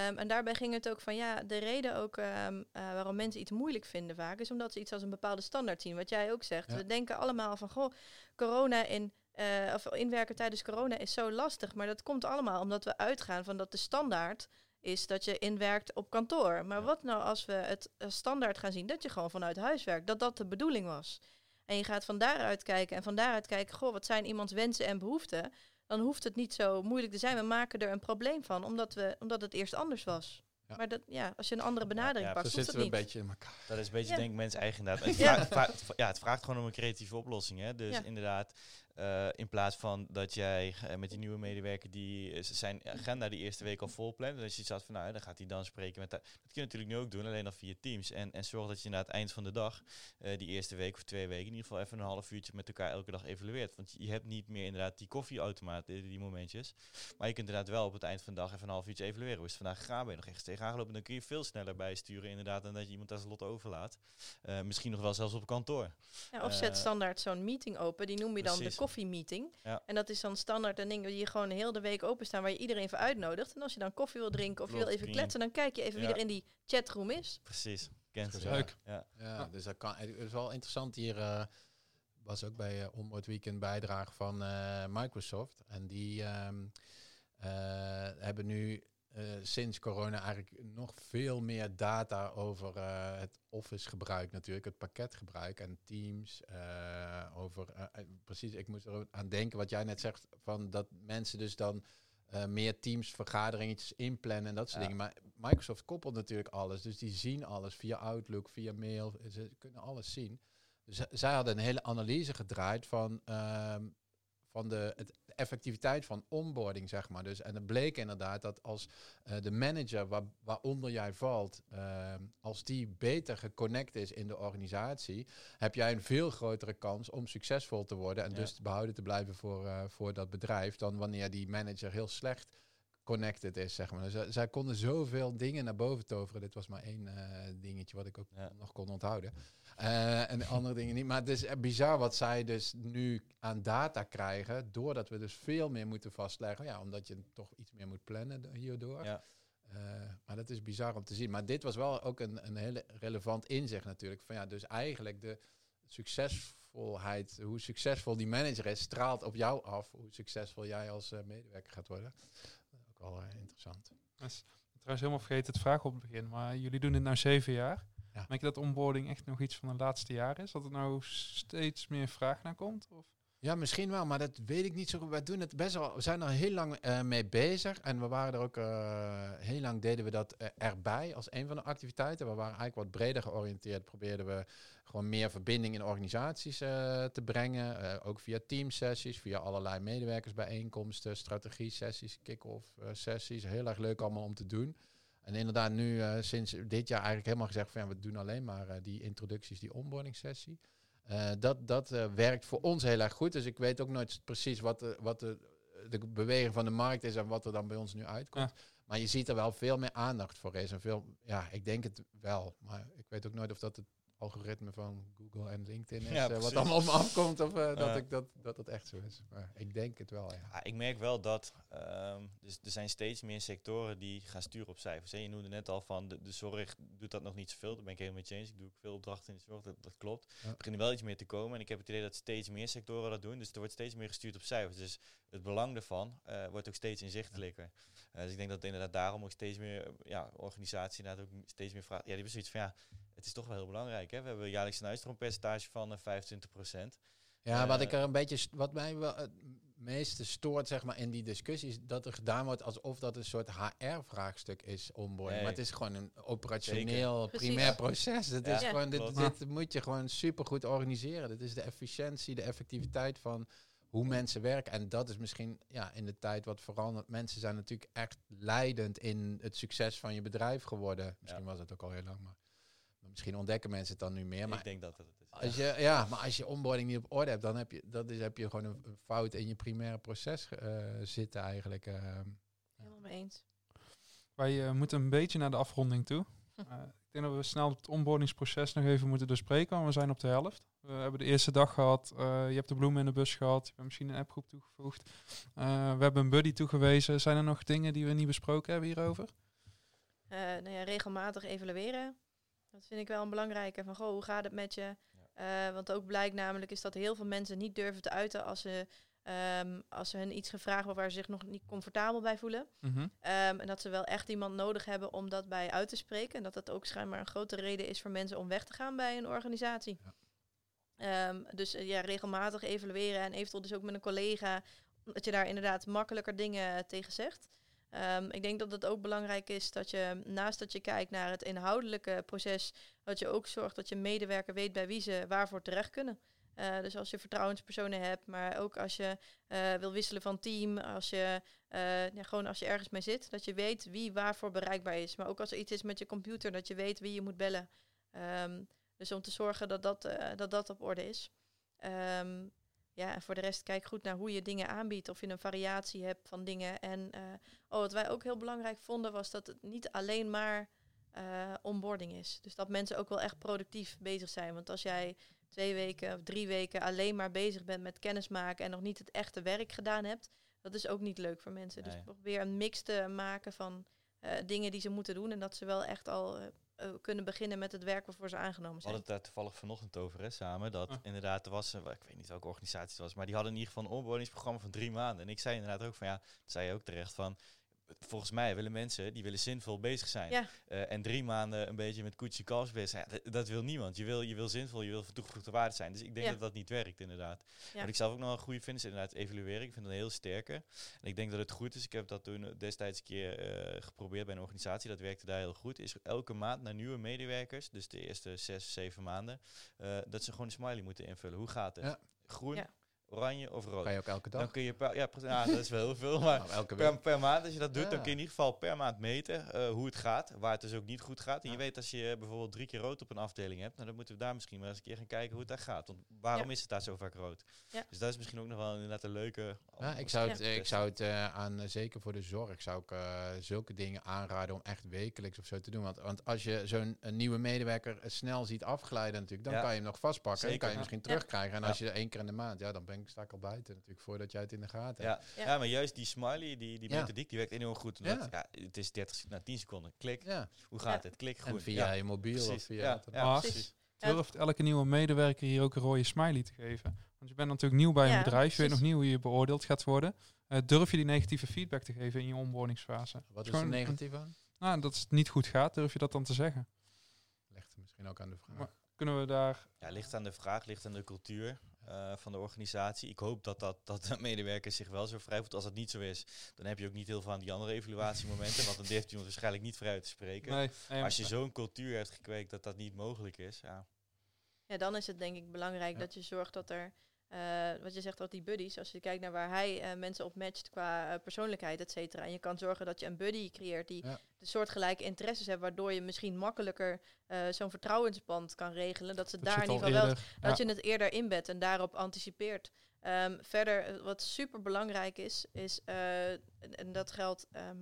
Um, en daarbij ging het ook van ja, de reden ook um, uh, waarom mensen iets moeilijk vinden vaak is omdat ze iets als een bepaalde standaard zien. Wat jij ook zegt. Ja. We denken allemaal van goh, corona in uh, of inwerken tijdens corona is zo lastig. Maar dat komt allemaal omdat we uitgaan van dat de standaard is dat je inwerkt op kantoor. Maar ja. wat nou als we het standaard gaan zien dat je gewoon vanuit huis werkt? Dat dat de bedoeling was. En je gaat van daaruit kijken en van daaruit kijken, goh, wat zijn iemands wensen en behoeften? Dan hoeft het niet zo moeilijk te zijn. We maken er een probleem van, omdat, we, omdat het eerst anders was. Ja. Maar dat, ja, als je een andere benadering ja, pakt, zitten we niet. een beetje in elkaar. Dat is een beetje Ja. denk ik mens eigen inderdaad. Het, Ja. vraagt, het vraagt- ja, het vraagt gewoon om een creatieve oplossing. Hè? Dus Ja. inderdaad, eh, in plaats van dat jij eh, met die nieuwe medewerker die eh, zijn agenda die eerste week al vol plant. Dus als je zat van nou, dan gaat hij dan spreken met. de- Dat kun je natuurlijk nu ook doen, alleen dan via Teams. En, en zorg dat je na het eind van de dag, die eerste week of twee weken, in ieder geval even een half uurtje met elkaar elke dag evalueert. Want je hebt niet meer inderdaad die koffieautomaat, die, die momentjes. Maar je kunt inderdaad wel op het eind van de dag even een half uurtje evalueren. Hoe is het vandaag gegaan? Ben je nog echt tegenaan gelopen? Dan kun je veel sneller bijsturen inderdaad dan dat je iemand als lot overlaat. Misschien nog wel zelfs op kantoor. Ja, of zet standaard zo'n meeting open. Die noem je dan de precies. Koffiemeeting. Ja. En dat is dan standaard een ding die je gewoon heel de week openstaan waar je iedereen voor uitnodigt. En als je dan koffie wil drinken of je wil even kletsen, dan kijk je even wie er in die chatroom is. Precies. Kent ze. Leuk. Ja. Ja, Ja. dus dat kan. Het is wel interessant hier. eh, was ook bij uh, Onboard Weekend bijdrage van eh, Microsoft. En die ehm, eh, hebben nu eh, sinds corona eigenlijk nog veel meer data over eh, het Office gebruik natuurlijk, het pakketgebruik en Teams. eh, over, eh, eh, precies, ik moest er aan denken wat jij net zegt, van dat mensen dus dan eh, meer Teams vergaderingetjes inplannen en dat soort Ja. dingen. Maar Microsoft koppelt natuurlijk alles, dus die zien alles via Outlook, via mail, ze kunnen alles zien. Dus zij hadden een hele analyse gedraaid van, ehm, van de, het, effectiviteit van onboarding, zeg maar. Dus, en het bleek inderdaad dat als eh, de manager waar, waaronder jij valt, ehm, als die beter geconnect is in de organisatie, heb jij een veel grotere kans om succesvol te worden en Ja. dus behouden te blijven voor, eh, voor dat bedrijf, dan wanneer die manager heel slecht connected is, zeg maar. Dus, eh, zij konden zoveel dingen naar boven toveren. Dit was maar één eh, dingetje wat ik ook Ja. nog kon onthouden. Eh, en de andere dingen niet. Maar het is bizar wat zij dus nu aan data krijgen, doordat we dus veel meer moeten vastleggen. Ja, omdat je toch iets meer moet plannen hierdoor. Ja. Eh, maar dat is bizar om te zien. Maar dit was wel ook een, een hele relevant inzicht natuurlijk. Van ja, dus eigenlijk de succesvolheid, hoe succesvol die manager is, straalt op jou af. Hoe succesvol jij als eh, medewerker gaat worden. Ook wel interessant. Is trouwens helemaal vergeten het vragen op het begin, maar jullie doen dit nou zeven jaar. Ja. Merk je dat onboarding echt nog iets van de laatste jaren is? Dat er nou steeds meer vraag naar komt? Of? Ja, misschien wel, maar dat weet ik niet zo goed. Wij doen het best wel. We zijn er heel lang eh, mee bezig. En we waren er ook uh, heel lang deden we dat uh, erbij als een van de activiteiten. We waren eigenlijk wat breder georiënteerd. Probeerden we gewoon meer verbinding in organisaties te brengen. ook via teamsessies, via allerlei medewerkersbijeenkomsten, strategie-sessies, kick-off sessies. Heel erg leuk allemaal om te doen. En inderdaad, nu sinds dit jaar eigenlijk helemaal gezegd van ja, we doen alleen maar die introducties, die onboarding sessie. Uh, dat dat werkt voor ons heel erg goed. Dus ik weet ook nooit precies wat, de, wat de, de beweging van de markt is en wat er dan bij ons nu uitkomt. Ja. Maar je ziet er wel veel meer aandacht voor is. En veel, ja, ik denk het wel. Maar ik weet ook nooit of dat het algoritme van Google en LinkedIn is. Ja, uh, wat allemaal op me afkomt of uh, dat, ik dat, dat dat echt zo is. Maar ik denk het wel, ja. ja ik merk wel dat um, dus er zijn steeds meer sectoren die gaan sturen op cijfers. Hè. Je noemde net al van de, de zorg doet dat nog niet zoveel. Daar ben ik helemaal mee eens. Ik doe ook veel opdrachten in de zorg, dat, dat klopt. Ja. Er beginnen wel iets meer te komen. En ik heb het idee dat steeds meer sectoren dat doen. Dus er wordt steeds meer gestuurd op cijfers. Dus het belang daarvan uh, wordt ook steeds inzichtelijker. Dus ik denk dat inderdaad daarom ook steeds meer ja, organisaties inderdaad ook steeds meer vragen. Ja, die hebben zoiets van ja, het is toch wel heel belangrijk. Hè? We hebben jaarlijks een uitstroompercentage van uh, 25%. Ja, wat ik er een beetje, wat mij wel het meeste stoort, zeg maar, in die discussies, dat er gedaan wordt alsof dat een soort HR-vraagstuk is onboarding. Nee. Maar het is gewoon een operationeel Zeker. primair proces. Ja, is gewoon, dit, dit moet je gewoon supergoed organiseren. Dit is de efficiëntie, de effectiviteit van hoe mensen werken. En dat is misschien ja, in de tijd wat verandert. Mensen zijn natuurlijk echt leidend in het succes van je bedrijf geworden. Misschien was het ook al heel lang, maar misschien ontdekken mensen het dan nu meer. Maar ik denk dat het is. Als je, ja, maar als je onboarding niet op orde hebt, dan heb je, dat is, heb je gewoon een, fout in je primaire proces uh, zitten eigenlijk. Uh, Helemaal mee eens. Wij uh, moeten een beetje naar de afronding toe. ik denk dat we snel het onboardingsproces nog even moeten bespreken, want we zijn op de helft. We hebben de eerste dag gehad, je hebt de bloemen in de bus gehad, je hebt misschien een appgroep toegevoegd. we hebben een buddy toegewezen. Zijn er nog dingen die we niet besproken hebben hierover? nou ja, regelmatig evalueren. Dat vind ik wel een belangrijke. Van, goh, hoe gaat het met je? Uh, want ook blijkt namelijk is dat heel veel mensen niet durven te uiten als ze, um, als ze hun iets gevraagd wordt waar ze zich nog niet comfortabel bij voelen. Mm -hmm. um, en dat ze wel echt iemand nodig hebben om dat bij uit te spreken. En dat dat ook schijnbaar een grote reden is voor mensen om weg te gaan bij een organisatie. Ja. Um, dus uh, ja, regelmatig evalueren en eventueel dus ook met een collega. Dat je daar inderdaad makkelijker dingen tegen zegt. Um, ik denk dat het ook belangrijk is dat je naast dat je kijkt naar het inhoudelijke proces, dat je ook zorgt dat je medewerker weet bij wie ze waarvoor terecht kunnen. Uh, dus als je vertrouwenspersonen hebt, maar ook als je uh, wil wisselen van team, als je uh, ja, gewoon als je ergens mee zit, dat je weet wie waarvoor bereikbaar is. Maar ook als er iets is met je computer, dat je weet wie je moet bellen. Um, dus om te zorgen dat dat, dat, dat op orde is. Um, ja, en voor de rest kijk goed naar hoe je dingen aanbiedt. Of je een variatie hebt van dingen. En uh, oh, wat wij ook heel belangrijk vonden, was dat het niet alleen maar uh, onboarding is. Dus dat mensen ook wel echt productief bezig zijn. Want als jij twee weken of drie weken alleen maar bezig bent met kennismaken en nog niet het echte werk gedaan hebt, dat is ook niet leuk voor mensen. Dus nee. Dus probeer een mix te maken van uh, dingen die ze moeten doen. En dat ze wel echt al uh, kunnen beginnen met het werk waarvoor ze aangenomen zijn. We hadden het daar toevallig vanochtend over, hè, samen. Dat ah. inderdaad, er was, uh, ik weet niet welke organisatie het was, maar die hadden in ieder geval een onboardingsprogramma van drie maanden. En ik zei inderdaad ook van, ja, dat zei je ook terecht, van volgens mij willen mensen die willen zinvol bezig zijn. Ja. Uh, en drie maanden een beetje met koetsje kals bezig zijn. Dat, dat, wil niemand. Je wil, je wil zinvol, je wil toegevoegde waarde zijn. Dus ik denk ja. dat dat niet werkt, inderdaad. Ja. Wat ik zelf ook nog een goede vind, is inderdaad evalueren. Ik vind dat een heel sterke. En ik denk dat het goed is. Ik heb dat toen destijds een keer uh, geprobeerd bij een organisatie. Dat werkte daar heel goed. Is elke maand naar nieuwe medewerkers, dus de eerste zes, zeven maanden, uh, dat ze gewoon een smiley moeten invullen. Hoe gaat het? Groen, oranje of rood. Kan je ook elke dag? Dan kun je per, ja, ja, dat is wel heel veel. Maar nou, per, per, maand, als je dat doet, ja. dan kun je in ieder geval per maand meten uh, hoe het gaat. Waar het dus ook niet goed gaat. En je weet als je bijvoorbeeld drie keer rood op een afdeling hebt, nou, dan moeten we daar misschien maar eens een keer gaan kijken hoe het daar gaat. Want waarom is het daar zo vaak rood? Dus dat is misschien ook nog wel inderdaad een leuke... Ja, ik zou het, ik zou het uh, aan, uh, zeker voor de zorg, zou ik zulke dingen aanraden om echt wekelijks of zo te doen. Want, want als je zo'n nieuwe medewerker snel ziet afglijden natuurlijk, dan kan je hem nog vastpakken. Zeker, dan kan je misschien terugkrijgen. En als je één keer in de maand, ja, dan ben ik, sta ik al buiten natuurlijk, voordat jij het in de gaten ja. hebt. Ja. ja, maar juist die smiley, die, die methodiek, die werkt enorm goed. Omdat, ja. het is 30, na 10 seconden, klik. Hoe gaat het? Klik goed. En via je mobiel of via... Ja, precies. Durft elke nieuwe medewerker hier ook een rode smiley te geven? Want je bent natuurlijk nieuw bij een bedrijf, je weet nog niet hoe je beoordeeld gaat worden. Uh, durf je die negatieve feedback te geven in je onboardingsfase? Wat is er negatief aan? Nou, dat het niet goed gaat, durf je dat dan te zeggen? Ligt misschien ook aan de vraag. Maar kunnen we daar... Ja, ligt aan de vraag, ligt aan de cultuur. Eh, van de organisatie. Ik hoop dat, dat, dat de medewerkers zich wel zo vrij voelt. Als dat niet zo is, dan heb je ook niet heel veel aan die andere evaluatiemomenten. want dan durft iemand waarschijnlijk niet vrij uit te spreken. Nee, nee, Als je zo'n cultuur hebt gekweekt dat dat niet mogelijk is. Ja. Ja, dan is het denk ik belangrijk Ja. dat je zorgt dat er, eh, wat je zegt, dat die buddies, als je kijkt naar waar hij eh, mensen op matcht qua eh, persoonlijkheid, et cetera. En je kan zorgen dat je een buddy creëert die Ja. de soortgelijke interesses heeft, waardoor je misschien makkelijker zo'n vertrouwensband kan regelen. Dat ze dat daar in ieder al geval wel dat ja. je het eerder inbedt en daarop anticipeert. Ehm, verder, wat super belangrijk is, is en, en dat geldt ehm,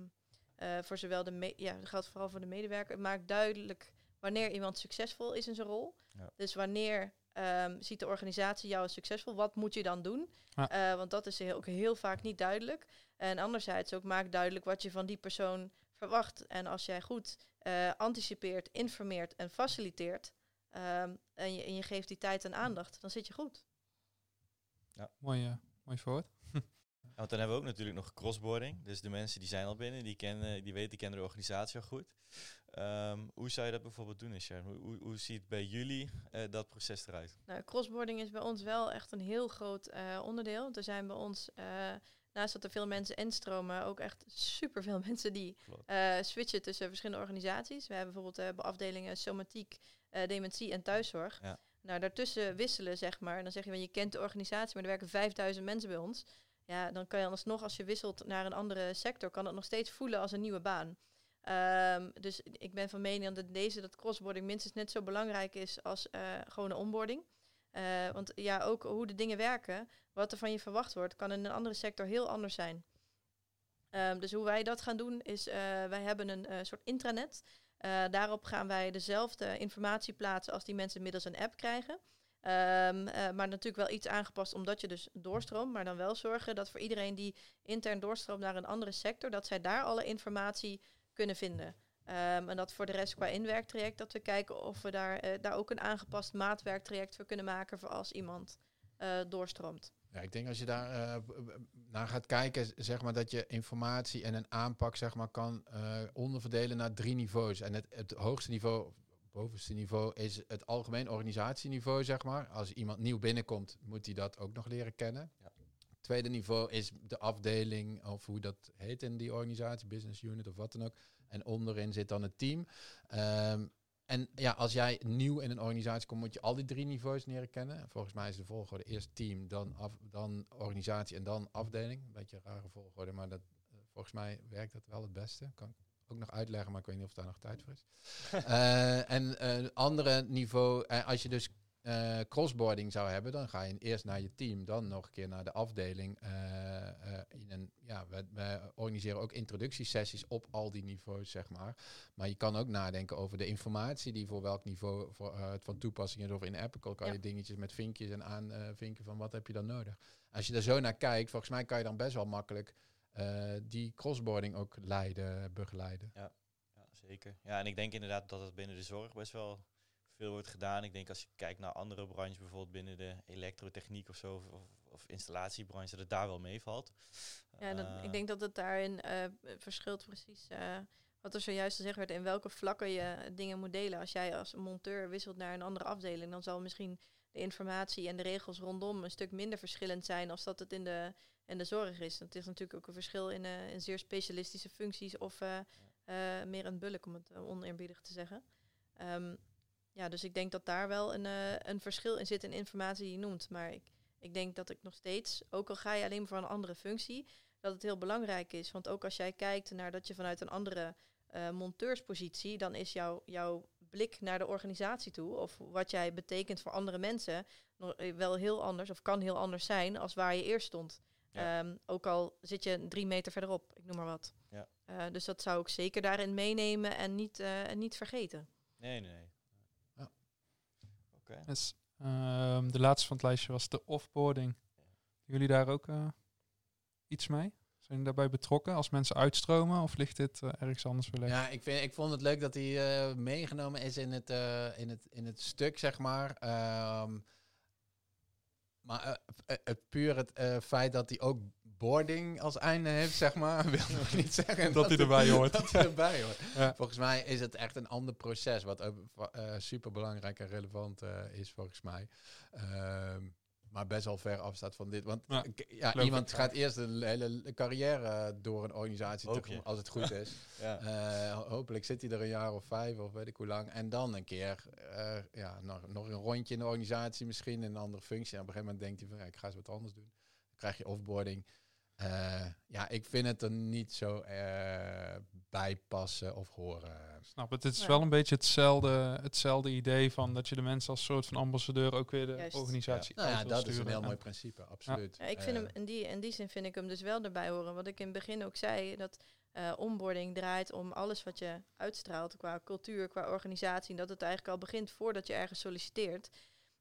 eh, voor zowel de ja, dat geldt vooral voor de medewerker. Maak duidelijk wanneer iemand succesvol is in zijn rol. Ja. Dus wanneer ehm, ziet de organisatie jou als succesvol, wat moet je dan doen? Ja. Eh, want dat is heel, ook heel vaak niet duidelijk. En anderzijds ook maak duidelijk wat je van die persoon verwacht. En als jij goed eh, anticipeert, informeert en faciliteert, ehm, en, je, en je geeft die tijd en aandacht, dan zit je goed. Mooi, eh, mooi. Want dan hebben we ook natuurlijk nog crossboarding. Dus de mensen die zijn al binnen, die, kennen, die weten, die kennen de organisatie al goed. Ehm, hoe zou je dat bijvoorbeeld doen, Sharon? Hoe, hoe, hoe ziet bij jullie eh, dat proces eruit? Nou, crossboarding is bij ons wel echt een heel groot eh, onderdeel. Er zijn bij ons, eh, naast dat er veel mensen instromen, ook echt superveel mensen die switchen tussen verschillende organisaties. We hebben bijvoorbeeld afdelingen somatiek, dementie en thuiszorg. Ja. Nou, daartussen wisselen, zeg maar. En dan zeg je, van, je kent de organisatie, maar er werken 5000 mensen bij ons. Ja, dan kan je alsnog, als je wisselt naar een andere sector, kan het nog steeds voelen als een nieuwe baan. Ehm, dus ik ben van mening dat deze dat crossboarding minstens net zo belangrijk is als eh gewoon een onboarding. Eh, want ja, ook hoe de dingen werken, wat er van je verwacht wordt, kan in een andere sector heel anders zijn. Ehm, dus hoe wij dat gaan doen is, eh, wij hebben een soort intranet. Daarop gaan wij dezelfde informatie plaatsen als die mensen middels een app krijgen. Ehm, eh, maar natuurlijk wel iets aangepast omdat je dus doorstroomt. Maar dan wel zorgen dat voor iedereen die intern doorstroomt naar een andere sector, dat zij daar alle informatie kunnen vinden. Ehm, en dat voor de rest qua inwerktraject, dat we kijken of we daar, eh, daar ook een aangepast maatwerktraject voor kunnen maken voor als iemand eh, doorstroomt. Ja, ik denk als je daar naar gaat kijken, zeg maar dat je informatie en een aanpak zeg maar, kan onderverdelen naar drie niveaus. En het, het hoogste niveau, bovenste niveau, is het algemeen organisatieniveau, zeg maar. Als iemand nieuw binnenkomt, moet hij dat ook nog leren kennen. Ja. Tweede niveau is de afdeling, of hoe dat heet in die organisatie, business unit of wat dan ook. En onderin zit dan het team. Ehm, en ja, als jij nieuw in een organisatie komt, moet je al die drie niveaus leren kennen. Volgens mij is de volgorde eerst team, dan, af, dan organisatie en dan afdeling. Een beetje een rare volgorde, maar dat, eh, volgens mij werkt dat wel het beste. Kan ook nog uitleggen, maar ik weet niet of daar nog tijd voor is. Eh, en een andere niveau, eh, als je dus eh, crossboarding zou hebben, dan ga je eerst naar je team, dan nog een keer naar de afdeling. eh, eh, in een, ja, we, we organiseren ook introductiesessies op al die niveaus, zeg maar. Maar je kan ook nadenken over de informatie die voor welk niveau voor, eh, het van toepassing is. Of in Apple kan Ja. je dingetjes met vinkjes en aanvinken van wat heb je dan nodig. Als je daar zo naar kijkt, volgens mij kan je dan best wel makkelijk eh, die crossboarding ook leiden, begeleiden. Ja, zeker. Ja, en ik denk inderdaad dat het binnen de zorg best wel veel wordt gedaan. Ik denk als je kijkt naar andere branches, bijvoorbeeld binnen de elektrotechniek of zo, of, of, of installatiebranche, dat het daar wel meevalt. Ja, dat, Eh, ik denk dat het daarin eh, verschilt precies eh, wat er zojuist gezegd werd, in welke vlakken je dingen moet delen. Als jij als monteur wisselt naar een andere afdeling, dan zal misschien de informatie en de regels rondom een stuk minder verschillend zijn als dat het in de, in de zorg is. Het is natuurlijk ook een verschil in, eh, in zeer specialistische functies of eh, eh, meer een bulk, om het uh, oneerbiedig te zeggen. Ehm, ja, dus ik denk dat daar wel een, uh, een verschil in zit in informatie die je noemt. Maar ik, ik denk dat ik nog steeds, ook al ga je alleen voor een andere functie, dat het heel belangrijk is. Want ook als jij kijkt naar dat je vanuit een andere uh, monteurspositie, dan is jouw jouw blik naar de organisatie toe, of wat jij betekent voor andere mensen, wel heel anders, of kan heel anders zijn als waar je eerst stond. Ja. Um, ook al zit je drie meter verderop, ik noem maar wat. Ja. Uh, dus dat zou ik zeker daarin meenemen en niet, uh, en niet vergeten. Nee, nee, nee. Ja. Oké. Okay. Dus, um, de laatste van het lijstje was de offboarding. Jullie daar ook uh, iets mee? Zijn jullie daarbij betrokken als mensen uitstromen of ligt dit uh, ergens anders verlegd? Ja, ik, vind, ik vond het leuk dat hij uh, meegenomen is in het, uh, in, het, in het stuk, zeg maar. Um, maar uh, het puur het uh, feit dat hij ook boarding als einde heeft, zeg maar, wil nog niet zeggen dat, dat hij erbij hoort. Dat hij erbij hoort. ja. Volgens mij is het echt een ander proces, wat uh, super belangrijk en relevant is, volgens mij. Uh, maar best wel ver afstaat van dit. Want Ja, iemand gaat eerst een hele carrière eh, door een organisatie als het goed is. Ja. Eh, ho- hopelijk zit hij er een jaar of vijf of weet ik hoe lang. En dan een keer eh, ja, nog, nog een rondje in de organisatie misschien, in een andere functie. En op een gegeven moment denkt hij van, ja, ik ga eens wat anders doen. Dan krijg je offboarding. Eh, ja, ik vind het er niet zo eh, bij passen of horen. Snap het. Het is Ja. wel een beetje hetzelfde, hetzelfde idee van dat je de mensen als soort van ambassadeur ook weer de Juist. organisatie Nou ja, uit wil dat is een heel mooi principe, absoluut. Ja, ik vind Eh, hem in die, in die zin vind ik hem dus wel erbij horen. Wat ik in het begin ook zei, dat eh, onboarding draait om alles wat je uitstraalt qua cultuur, qua organisatie. En dat het eigenlijk al begint voordat je ergens solliciteert.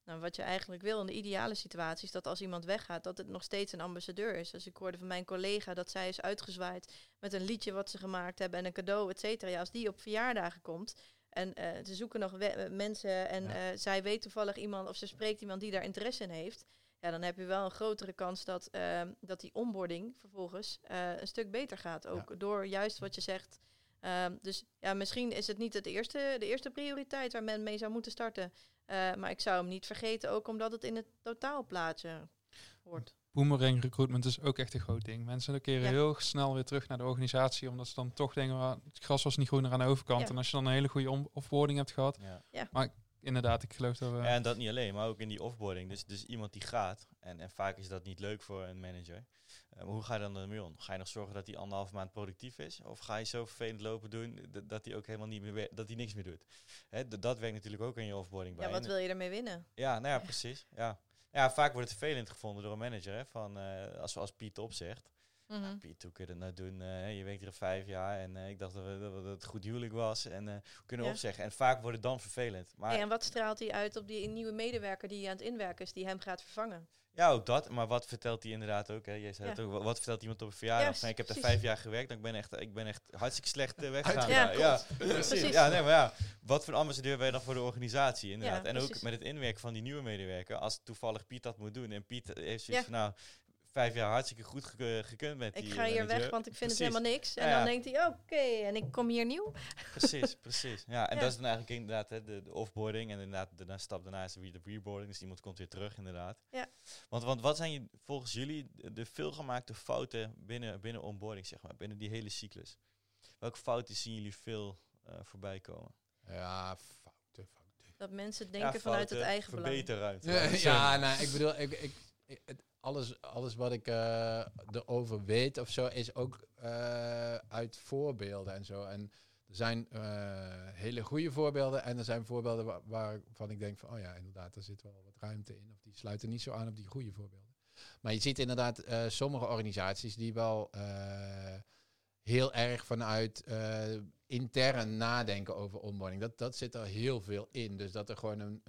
Nou, wat je eigenlijk wil in de ideale situatie is dat als iemand weggaat, dat het nog steeds een ambassadeur is. Dus ik hoorde van mijn collega dat zij is uitgezwaaid met een liedje wat ze gemaakt hebben en een cadeau, et cetera. Ja, als die op verjaardagen komt en eh, ze zoeken nog eh, mensen en Ja. eh, zij weet toevallig iemand of ze spreekt iemand die daar interesse in heeft. Ja, dan heb je wel een grotere kans dat, ehm, dat die onboarding vervolgens een stuk beter gaat. Ook door juist wat je zegt. Ehm, dus ja, misschien is het niet het eerste, de eerste prioriteit waar men mee zou moeten starten. Eh, maar ik zou hem niet vergeten, ook omdat het in het totaalplaatje hoort. Boomerang recruitment is ook echt een groot ding. Mensen keren Ja. heel snel weer terug naar de organisatie, omdat ze dan toch denken, "Ah, het gras was niet groener aan de overkant. Ja. En als je dan een hele goede offboarding hebt gehad, Ja. inderdaad, ik geloof dat we... Ja, en dat niet alleen, maar ook in die offboarding. Dus, dus iemand die gaat, en, en vaak is dat niet leuk voor een manager. Eh, maar hoe ga je dan ermee om? Ga je nog zorgen dat hij anderhalf maand productief is? Of ga je zo vervelend lopen doen dat hij ook helemaal niet meer dat hij niks meer doet? Hè, dat werkt natuurlijk ook in je offboarding bij. Ja, wat wil je ermee winnen? ja, nou ja, precies. Ja. ja, vaak wordt het vervelend gevonden door een manager. Hè, van, eh, als, als Piet opzegt. Mhm. Nou, Piet, hoe kun je dat nou doen? Eh, je werkt al vijf jaar en eh, ik dacht dat, we, we- het goed huwelijk was. En eh, kunnen we Ja. opzeggen? En vaak wordt het dan vervelend. Maar Hey, en wat straalt hij uit op die nieuwe medewerker die aan het inwerken is, die hem gaat vervangen? Ja, ook dat. Maar wat vertelt hij inderdaad ook? Hè? Jij zei Ja. het ook. Wat, wat vertelt iemand op een verjaardag? Ja, ik heb daar vijf jaar gewerkt. en Ik ben echt, ik ben echt hartstikke slecht weggegaan. Ja, ja, precies. Precies. Ja, nee, maar ja. Wat voor ambassadeur ben je dan voor de organisatie? Inderdaad. En ook met het inwerken van die nieuwe medewerker. Als toevallig Piet dat moet doen. En Piet heeft zoiets van, nou, vijf jaar hartstikke goed ge- gekund met die Ik ga eh, hier weg, want ik vind Precies. het helemaal niks. En Ja, ja. dan denkt hij, oké, en ik kom hier nieuw. Precies, precies. Ja, en Ja. dat is dan eigenlijk inderdaad hè, de, de offboarding. En inderdaad, de, de stap daarna is weer de reboarding. Dus iemand komt weer terug, inderdaad. Ja. Want, want wat zijn je, volgens jullie de, de veelgemaakte fouten binnen, binnen onboarding, zeg maar, binnen die hele cyclus? Welke fouten zien jullie veel eh, voorbij komen? Ja, fouten, fouten. Dat mensen Ja, denken vanuit het eigen belang. Ja, nou, ik bedoel, ik, ik, ik- het, alles, alles wat ik eh, erover weet of zo, is ook eh, uit voorbeelden en zo. En er zijn eh, hele goede voorbeelden en er zijn voorbeelden wa- waarvan ik denk van, oh ja, inderdaad, daar zit wel wat ruimte in. Of die sluiten niet zo aan op die goede voorbeelden. Maar je ziet inderdaad sommige organisaties die wel heel erg vanuit intern nadenken over onboarding. Dat, dat zit er heel veel in. Dus dat er gewoon een,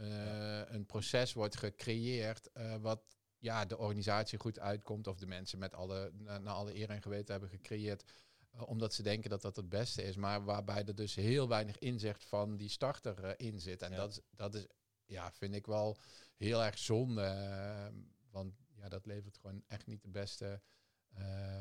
een proces wordt gecreëerd wat ja, de organisatie goed uitkomt. Of de mensen met alle, na, naar alle eer en geweten hebben gecreëerd. eh, omdat ze denken dat dat het beste is. Maar waarbij er dus heel weinig inzicht van die starter eh, in zit. En Ja. dat, dat is, ja, vind ik wel heel erg zonde. eh, want ja, dat levert gewoon echt niet de beste eh,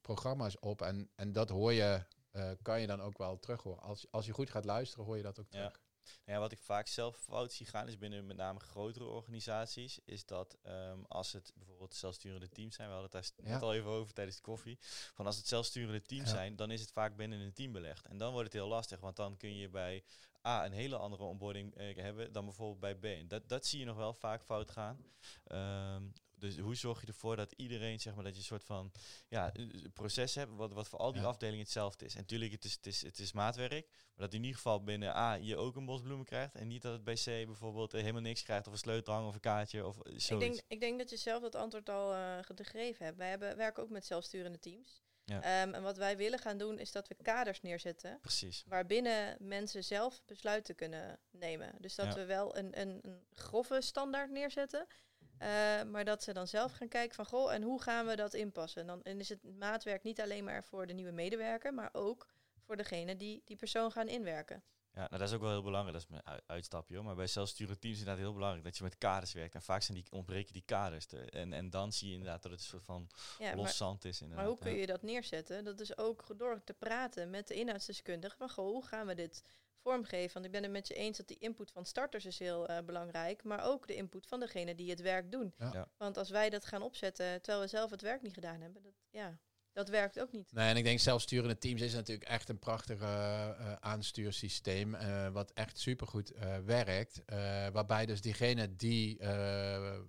programma's op. En, en dat hoor je, eh, kan je dan ook wel terug horen. Als, als je goed gaat luisteren, hoor je dat ook Ja. Nou ja, wat ik vaak zelf fout zie gaan, is binnen met name grotere organisaties, is dat ehm, als het bijvoorbeeld zelfsturende teams zijn, we hadden het daar Ja. net al even over tijdens de koffie, van als het zelfsturende teams Ja. zijn, dan is het vaak binnen een team belegd. En dan wordt het heel lastig, want dan kun je bij A een hele andere onboarding eh, hebben dan bijvoorbeeld bij B. En dat, dat zie je nog wel vaak fout gaan. Ehm, dus hoe zorg je ervoor dat iedereen, zeg maar, dat je een soort van ja, een proces hebt, wat, wat voor al die Ja. afdelingen hetzelfde is. En natuurlijk, het is, het, is, het is maatwerk, maar dat in ieder geval binnen A je ook een bos bloemen krijgt. En niet dat het bij C bijvoorbeeld eh, helemaal niks krijgt, of een sleutelhang of een kaartje of eh, zoiets. Ik denk, ik denk dat je zelf dat antwoord al eh, ge- gegeven hebt. Wij hebben, werken ook met zelfsturende teams. Ja. Ehm, en wat wij willen gaan doen is dat we kaders neerzetten Precies. waarbinnen mensen zelf besluiten kunnen nemen. Dus dat Ja. we wel een, een, een grove standaard neerzetten. Eh, maar dat ze dan zelf gaan kijken van, goh, en hoe gaan we dat inpassen? En dan en is het maatwerk niet alleen maar voor de nieuwe medewerker, maar ook voor degene die die persoon gaan inwerken. Ja, nou, dat is ook wel heel belangrijk. Dat is mijn ui- uitstapje hoor. Maar bij zelfsturende teams is het inderdaad heel belangrijk dat je met kaders werkt. En vaak zijn die, ontbreken die kaders. te- en, en dan zie je inderdaad dat het een soort van Ja, los maar, zand is. Inderdaad. maar hoe kun je dat neerzetten? Dat is ook door te praten met de inhoudsdeskundige. Van, goh, hoe gaan we dit vormgeven? Want ik ben het met je eens dat die input van starters is heel eh, belangrijk. Maar ook de input van degene die het werk doen. Ja. Ja. Want als wij dat gaan opzetten terwijl we zelf het werk niet gedaan hebben. Dat, ja, dat werkt ook niet. Nee, en ik denk zelfsturende teams is natuurlijk echt een prachtig eh, eh, aanstuursysteem. eh, wat echt supergoed eh werkt. eh, waarbij dus diegenen die eh, eh,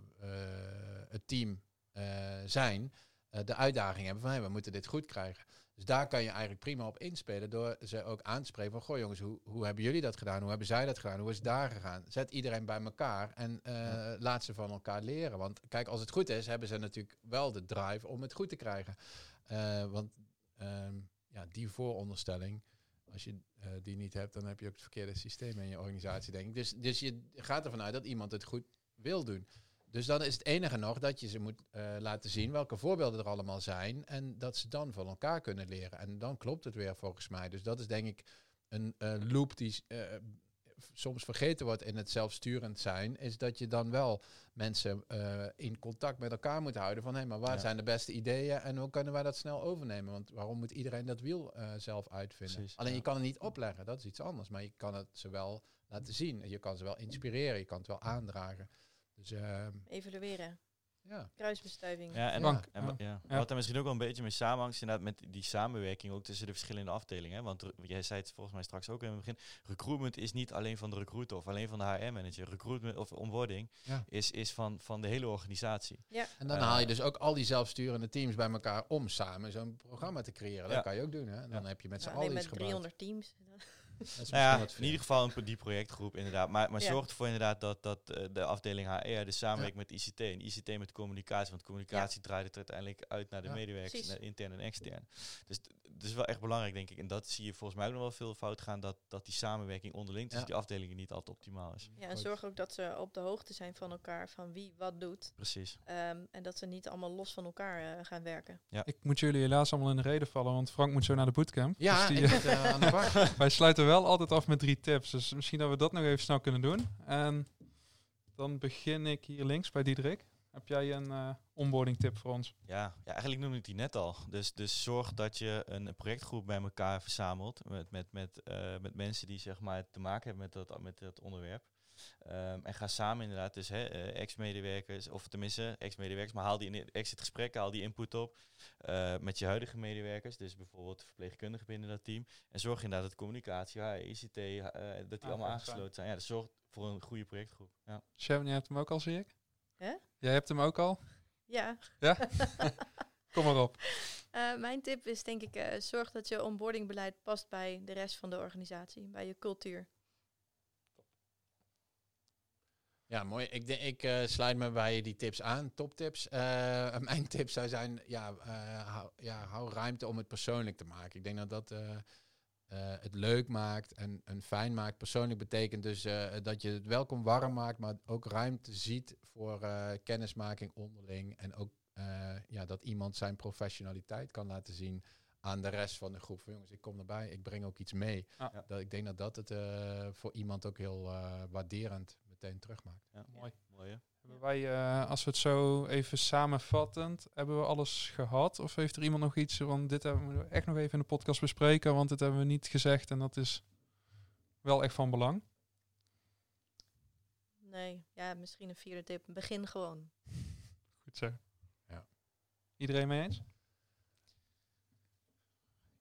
het team eh, zijn, eh, de uitdaging hebben van hey, we moeten dit goed krijgen. Dus daar kan je eigenlijk prima op inspelen door ze ook aan te spreken van goh jongens, hoe, hoe hebben jullie dat gedaan? Hoe hebben zij dat gedaan? Hoe is het daar gegaan? Zet iedereen bij elkaar en eh, laat ze van elkaar leren. Want kijk, als het goed is, hebben ze natuurlijk wel de drive om het goed te krijgen. Eh, want ehm, ja, die vooronderstelling, als je eh, die niet hebt, dan heb je ook het verkeerde systeem in je organisatie, denk ik. Dus, dus je gaat ervan uit dat iemand het goed wil doen. Dus dan is het enige nog dat je ze moet eh, laten zien welke voorbeelden er allemaal zijn. En dat ze dan van elkaar kunnen leren. En dan klopt het weer volgens mij. Dus dat is denk ik een loop die soms vergeten wordt in het zelfsturend zijn. Is dat je dan wel mensen eh, in contact met elkaar moet houden. Van hé, maar waar Ja. zijn de beste ideeën en hoe kunnen wij dat snel overnemen? Want waarom moet iedereen dat wiel eh, zelf uitvinden? Precies, Alleen ja. je kan het niet opleggen, dat is iets anders. Maar je kan het ze wel laten zien. Je kan ze wel inspireren, je kan het wel aandragen. Dus ehm, Evalueren. Ja. Kruisbestuiving. Ja, en, Frank, en, ja. ja. Ja. wat er misschien ook wel een beetje mee samenhangt, is inderdaad met die samenwerking ook tussen de verschillende afdelingen. Hè? Want jij zei het volgens mij straks ook in het begin, recruitment is niet alleen van de recruiter of alleen van de HR-manager. Recruitment of onboarding Ja. is, is van, van de hele organisatie. En dan Eh, haal je dus ook al die zelfsturende teams bij elkaar om samen zo'n programma te creëren. Dat Ja. kan je ook doen. Hè? Dan heb je met z'n allen alleen iets met gebouwd. 300 teams. Dat Nou ja, in ieder geval een, die projectgroep inderdaad. Maar, maar Ja. zorg ervoor inderdaad dat, dat eh, de afdeling HR dus samenwerkt met ICT. En ICT met communicatie. Want communicatie draait het uiteindelijk uit naar de Ja, medewerkers, naar intern en extern. Dus d- het is wel echt belangrijk, denk ik. En dat zie je volgens mij ook nog wel veel fout gaan. Dat, dat die samenwerking onderling tussen Ja. die afdelingen niet altijd optimaal is. Ja, en zorg ook dat ze op de hoogte zijn van elkaar, van wie wat doet. Precies. Ehm, en dat ze niet allemaal los van elkaar eh, gaan werken. Ik moet jullie helaas allemaal in de reden vallen, want Frank moet zo naar de bootcamp. Ja, Dus die, ik eh, aan de bak. wij sluiten wel altijd af met drie tips. Dus misschien dat we dat nog even snel kunnen doen. En dan begin ik hier links bij Diederik. Heb jij een eh, onboarding tip voor ons? Ja, ja, eigenlijk noemde ik die net al. Dus, dus zorg dat je een projectgroep bij elkaar verzamelt. Met, met, met, eh, met mensen die zeg maar, te maken hebben met dat, met dat onderwerp. Ehm, en ga samen inderdaad, dus hè, eh, ex-medewerkers, of tenminste ex-medewerkers, maar haal die in het exit gesprekken, haal die input op eh, met je huidige medewerkers. Dus bijvoorbeeld verpleegkundigen binnen dat team. En zorg inderdaad dat communicatie, ICT, eh, dat die allemaal fijn. aangesloten zijn. Ja, dus zorg voor een goede projectgroep. Ja. Sharon, jij hebt hem ook al, zie ik? Hè? Jij hebt hem ook al? Ja. Ja? Kom maar op. Eh, mijn tip is denk ik, eh, zorg dat je onboardingbeleid past bij de rest van de organisatie, bij je cultuur. Ja, mooi. Ik, denk- ik eh, sluit me bij die tips aan, toptips. Eh mijn tip zou zijn, ja, eh, hou, ja, hou ruimte om het persoonlijk te maken. Ik denk dat dat het leuk maakt en, en fijn maakt. Persoonlijk betekent dus dat je het welkom warm maakt, maar ook ruimte ziet voor kennismaking onderling. En ook ja, dat iemand zijn professionaliteit kan laten zien aan de rest van de groep. Van, jongens, ik kom erbij, ik breng ook iets mee. Ja. Dat, ik denk dat dat het voor iemand ook heel waarderend meteen terugmaakt. Ja. Mooi. Mooi hè? Hebben wij, eh, als we het zo even samenvattend, hebben we alles gehad? Of heeft er iemand nog iets van, dit hebben we echt nog even in de podcast bespreken, want dit hebben we niet gezegd en dat is wel echt van belang. Nee, ja, misschien een vierde tip. Begin gewoon. Goed zo. Ja. Iedereen mee eens?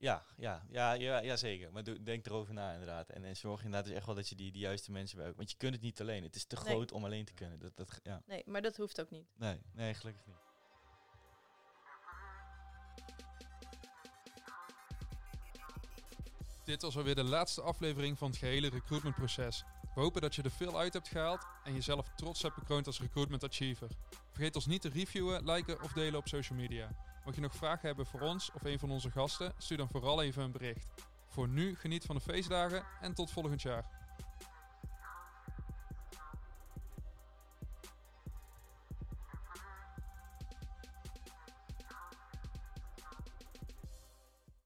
Ja, ja, ja, ja, ja zeker. Maar doe, denk erover na inderdaad. En, en zorg inderdaad dus echt wel dat je die, die juiste mensen bij Want je kunt het niet alleen. Het is te Nee. groot om alleen te kunnen. Dat, dat, ja. Nee, maar dat hoeft ook niet. Nee, nee, gelukkig niet. Dit was alweer de laatste aflevering van het gehele recruitmentproces. We hopen dat je er veel uit hebt gehaald en jezelf trots hebt bekroond als recruitment achiever. Vergeet ons niet te reviewen, liken of delen op social media. Mocht je nog vragen hebben voor ons of een van onze gasten, stuur dan vooral even een bericht. Voor nu geniet van de feestdagen en tot volgend jaar.